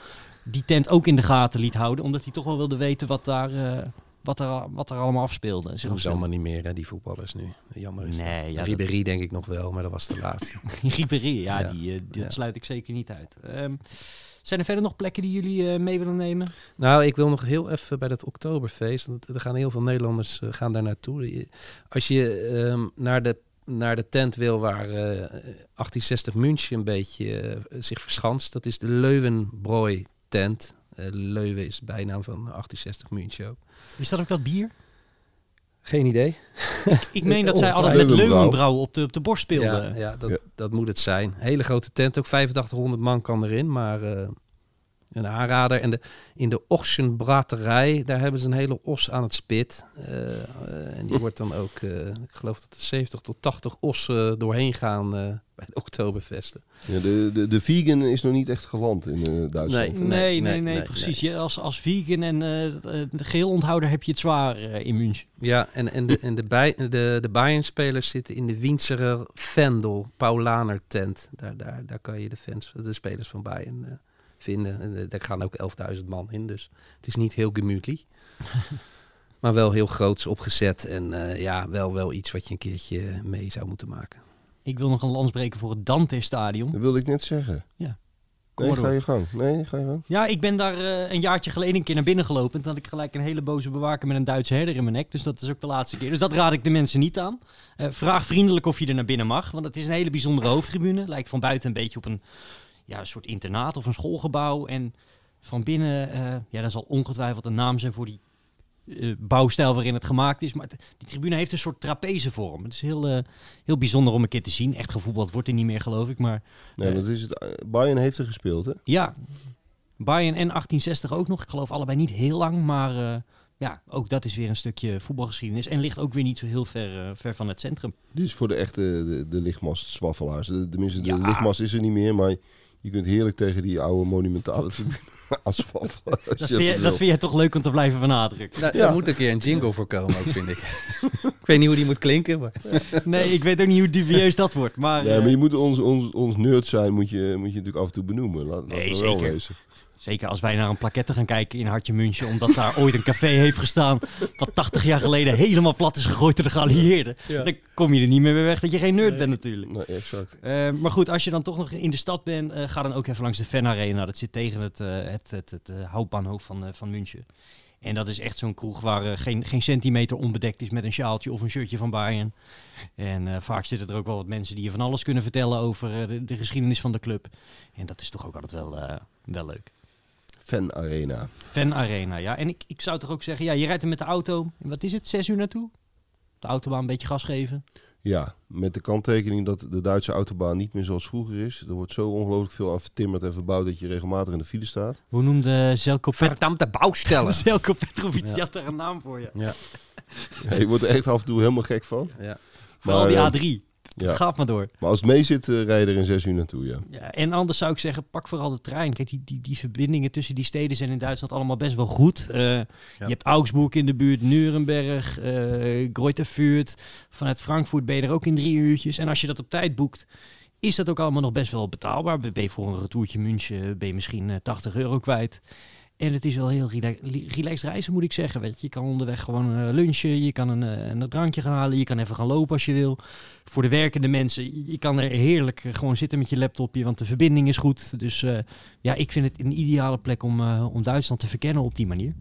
die tent ook in de gaten liet houden. Omdat hij toch wel wilde weten wat, daar, eh, wat, er, wat er allemaal afspeelde. Ze doen ze allemaal niet meer, hè, die voetballers nu. Jammer is Nee, dat. ja, dat- Ribéry denk ik nog wel, maar dat was de laatste. Ribéry, ja, Ja. Die, eh, dat Ja. sluit ik zeker niet uit. Ehm, zijn er verder nog plekken die jullie eh, mee willen nemen? Nou, ik wil nog heel even bij dat Oktoberfeest. Want er gaan heel veel Nederlanders eh, gaan daar naartoe. Als je ehm, naar, de, naar de tent wil waar eh, 1860 München een beetje eh, zich verschanst, dat is de Leuwenbrooi tent. Eh, Leuven is de bijnaam van 1860 München. Is dat ook dat bier? Geen idee. Ik meen dat zij altijd met Leuwenbrouw. Op de, op de borst speelden. Ja, ja, dat, Ja. dat moet het zijn. Hele grote tent, ook 8500 man kan erin, maar eh, een aanrader. En de, in de Ochsenbraterij, daar hebben ze een hele os aan het spit. Eh, eh, en die wordt dan ook, eh, ik geloof dat er 70 tot 80 ossen doorheen gaan eh, bij de Oktoberfesten. Ja, de, de, de vegan is nog niet echt geland in eh, Duitsland. Nee. Nee, nee, nee, nee, precies. Je, als, als vegan en de geheel onthouder heb je het zwaar in München. Ja, en, en, de, en de, bij, de, de Bayern-spelers zitten in de Winserer Vendel, Paulaner tent. Daar, daar, daar kan je de fans, de spelers van Bayern eh, vinden. En, eh, daar gaan ook 11.000 man in, dus het is niet heel gemütlich. maar wel heel groots opgezet en eh, ja, wel, wel iets wat je een keertje mee zou moeten maken. Ik wil nog een lans breken voor het Dante-stadion. Dat wilde ik net zeggen. Ja. Kom Nee, ga je gang. Nee, ga je gang. Ja, ik ben daar eh, een jaartje geleden een keer naar binnen gelopen. En toen had ik gelijk een hele boze bewaker met een Duitse herder in mijn nek. Dus dat is ook de laatste keer. Dus dat raad ik de mensen niet aan. Eh, vraag vriendelijk of je er naar binnen mag. Want het is een hele bijzondere hoofdtribune. Lijkt van buiten een beetje op een, ja, een soort internaat of een schoolgebouw. En van binnen, eh, ja, daar zal ongetwijfeld een naam zijn voor die eh, bouwstijl waarin het gemaakt is. Maar die tribune heeft een soort trapezevorm. Het is heel, eh, heel bijzonder om een keer te zien. Echt gevoetbald wordt er niet meer, geloof ik. Maar Nee, dat is het. Bayern heeft er gespeeld, hè? ja, Bayern en 1860 ook nog. Ik geloof allebei niet heel lang, maar ja, ook dat is weer een stukje voetbalgeschiedenis. En ligt ook weer niet zo heel ver, ver van het centrum. Is voor de echte de, de lichtmast zwaffelaars. De, tenminste, de Ja. lichtmast is er niet meer, maar Je kunt heerlijk tegen die oude monumentale asfalt. Dat je vind, je, dat vind jij toch leuk om te blijven benadrukken? Nou, Ja. Daar moet een keer een jingle voor komen ook, vind ik. ik weet niet hoe die moet klinken, maar... Nee, ik weet ook niet hoe dubieus dat wordt. Maar, Ja, eh, maar je moet ons, ons, ons nerd zijn, moet je, moet je natuurlijk af en toe benoemen. Laat, Nee, wel zeker. wezen. Zeker als wij naar een plaquette gaan kijken in Hartje München, omdat daar ooit een café heeft gestaan dat 80 jaar geleden helemaal plat is gegooid door de geallieerden. Dan kom je er niet meer mee weg dat je geen nerd bent natuurlijk. Nee, exact. Eh, maar goed, als je dan toch nog in de stad bent, eh, ga dan ook even langs de Fan Arena. Dat zit tegen het, eh het, het, het houtbahnhoofd van, van München. En dat is echt zo'n kroeg waar geen, geen centimeter onbedekt is met een sjaaltje of een shirtje van Bayern. En vaak zitten er ook wel wat mensen die je van alles kunnen vertellen over de, de geschiedenis van de club. En dat is toch ook altijd wel, wel leuk. Fan Arena. Fan Arena, ja. En ik, ik zou toch ook zeggen, ja, je rijdt er met de auto, wat is het, zes uur naartoe? De autobaan een beetje gas geven. Ja, met de kanttekening dat de Duitse autobaan niet meer zoals vroeger is. Er wordt zo ongelooflijk veel aan vertimmerd en verbouwd dat je regelmatig in de file staat. Hoe noemde Zelko, Pet Verdammte bouwstellen. Zelko Petrovic? Ja. Die had daar een naam voor je. Ja. Ja, je wordt er echt af en toe helemaal gek van. ja. Vooral Maar, die eh, A3. Ja. Gaat maar door. Maar als het mee zit, eh, rij je er in zes uur naartoe, ja. Ja, en anders zou ik zeggen, pak vooral de trein. Kijk, die, die, die verbindingen tussen die steden zijn in Duitsland allemaal best wel goed. Eh, Je hebt Augsburg in de buurt, Nuremberg, eh Greuther Fürth. Vanuit Frankfurt ben je er ook in drie uurtjes. En als je dat op tijd boekt, is dat ook allemaal nog best wel betaalbaar. Ben je voor een retourtje München ben je misschien eh, 80 euro kwijt. En het is wel heel relaxed reizen, moet ik zeggen. Je. kan onderweg gewoon eh, lunchen, je kan een, eh, een drankje gaan halen, je kan even gaan lopen als je wil. Voor de werkende mensen, je- kan er heerlijk eh, gewoon zitten met je laptopje, want de verbinding is goed. Dus ja, ik vind het een ideale plek om, om Duitsland te verkennen op die manier.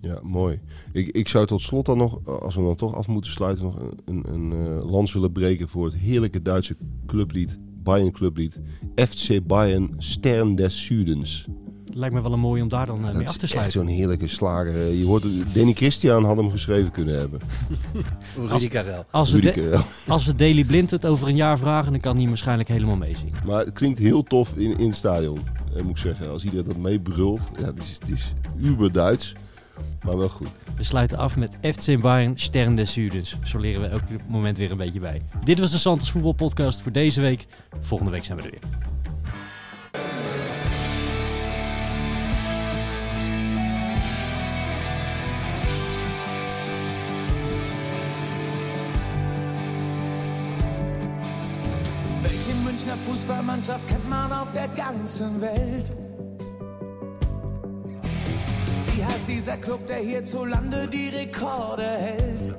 Ja, mooi. Ik, ik zou tot slot dan nog, als we dan toch af moeten sluiten, nog een, een, lans willen breken voor het heerlijke Duitse clublied, Bayern clublied. FC Bayern Stern des Südens. Lijkt me wel een mooi om daar dan eh, mee af te echt sluiten. zo'n heerlijke slager. Eh, Je hoort, Danny Christian had hem geschreven kunnen hebben. Rudy Karel. Als de- als we Daily Blind het over een jaar vragen, dan kan hij waarschijnlijk helemaal meezien. Maar het klinkt heel tof in, in het stadion, eh, moet ik zeggen. Als iedereen dat meebrult. Ja, het is, het is uber Duits, maar wel goed. We sluiten af met FC Bayern Stern des Südens. Zo leren we elk moment weer een beetje bij. Dit was de Santos Voetbal Podcast voor deze week. Volgende week zijn we er weer. Fußballmannschaft kennt man auf der ganzen Welt? Wie heißt dieser Club, der hierzulande die Rekorde hält?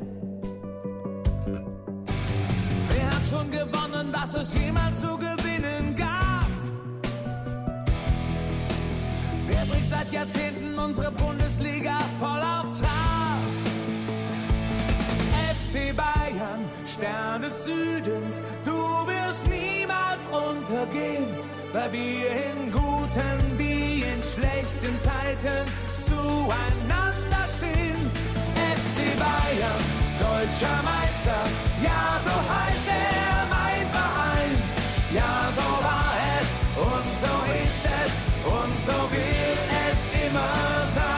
Wer hat schon gewonnen, was es jemals zu gewinnen gab? Wer bringt seit Jahrzehnten unsere Bundesliga voll auf Trab? FC Bayern, Stern des Südens, du wirst niemals untergehen, weil wir in guten wie in schlechten Zeiten zueinander stehen. FC Bayern, deutscher Meister, ja so heißt er mein Verein, ja so war es und so ist es und so will es immer sein.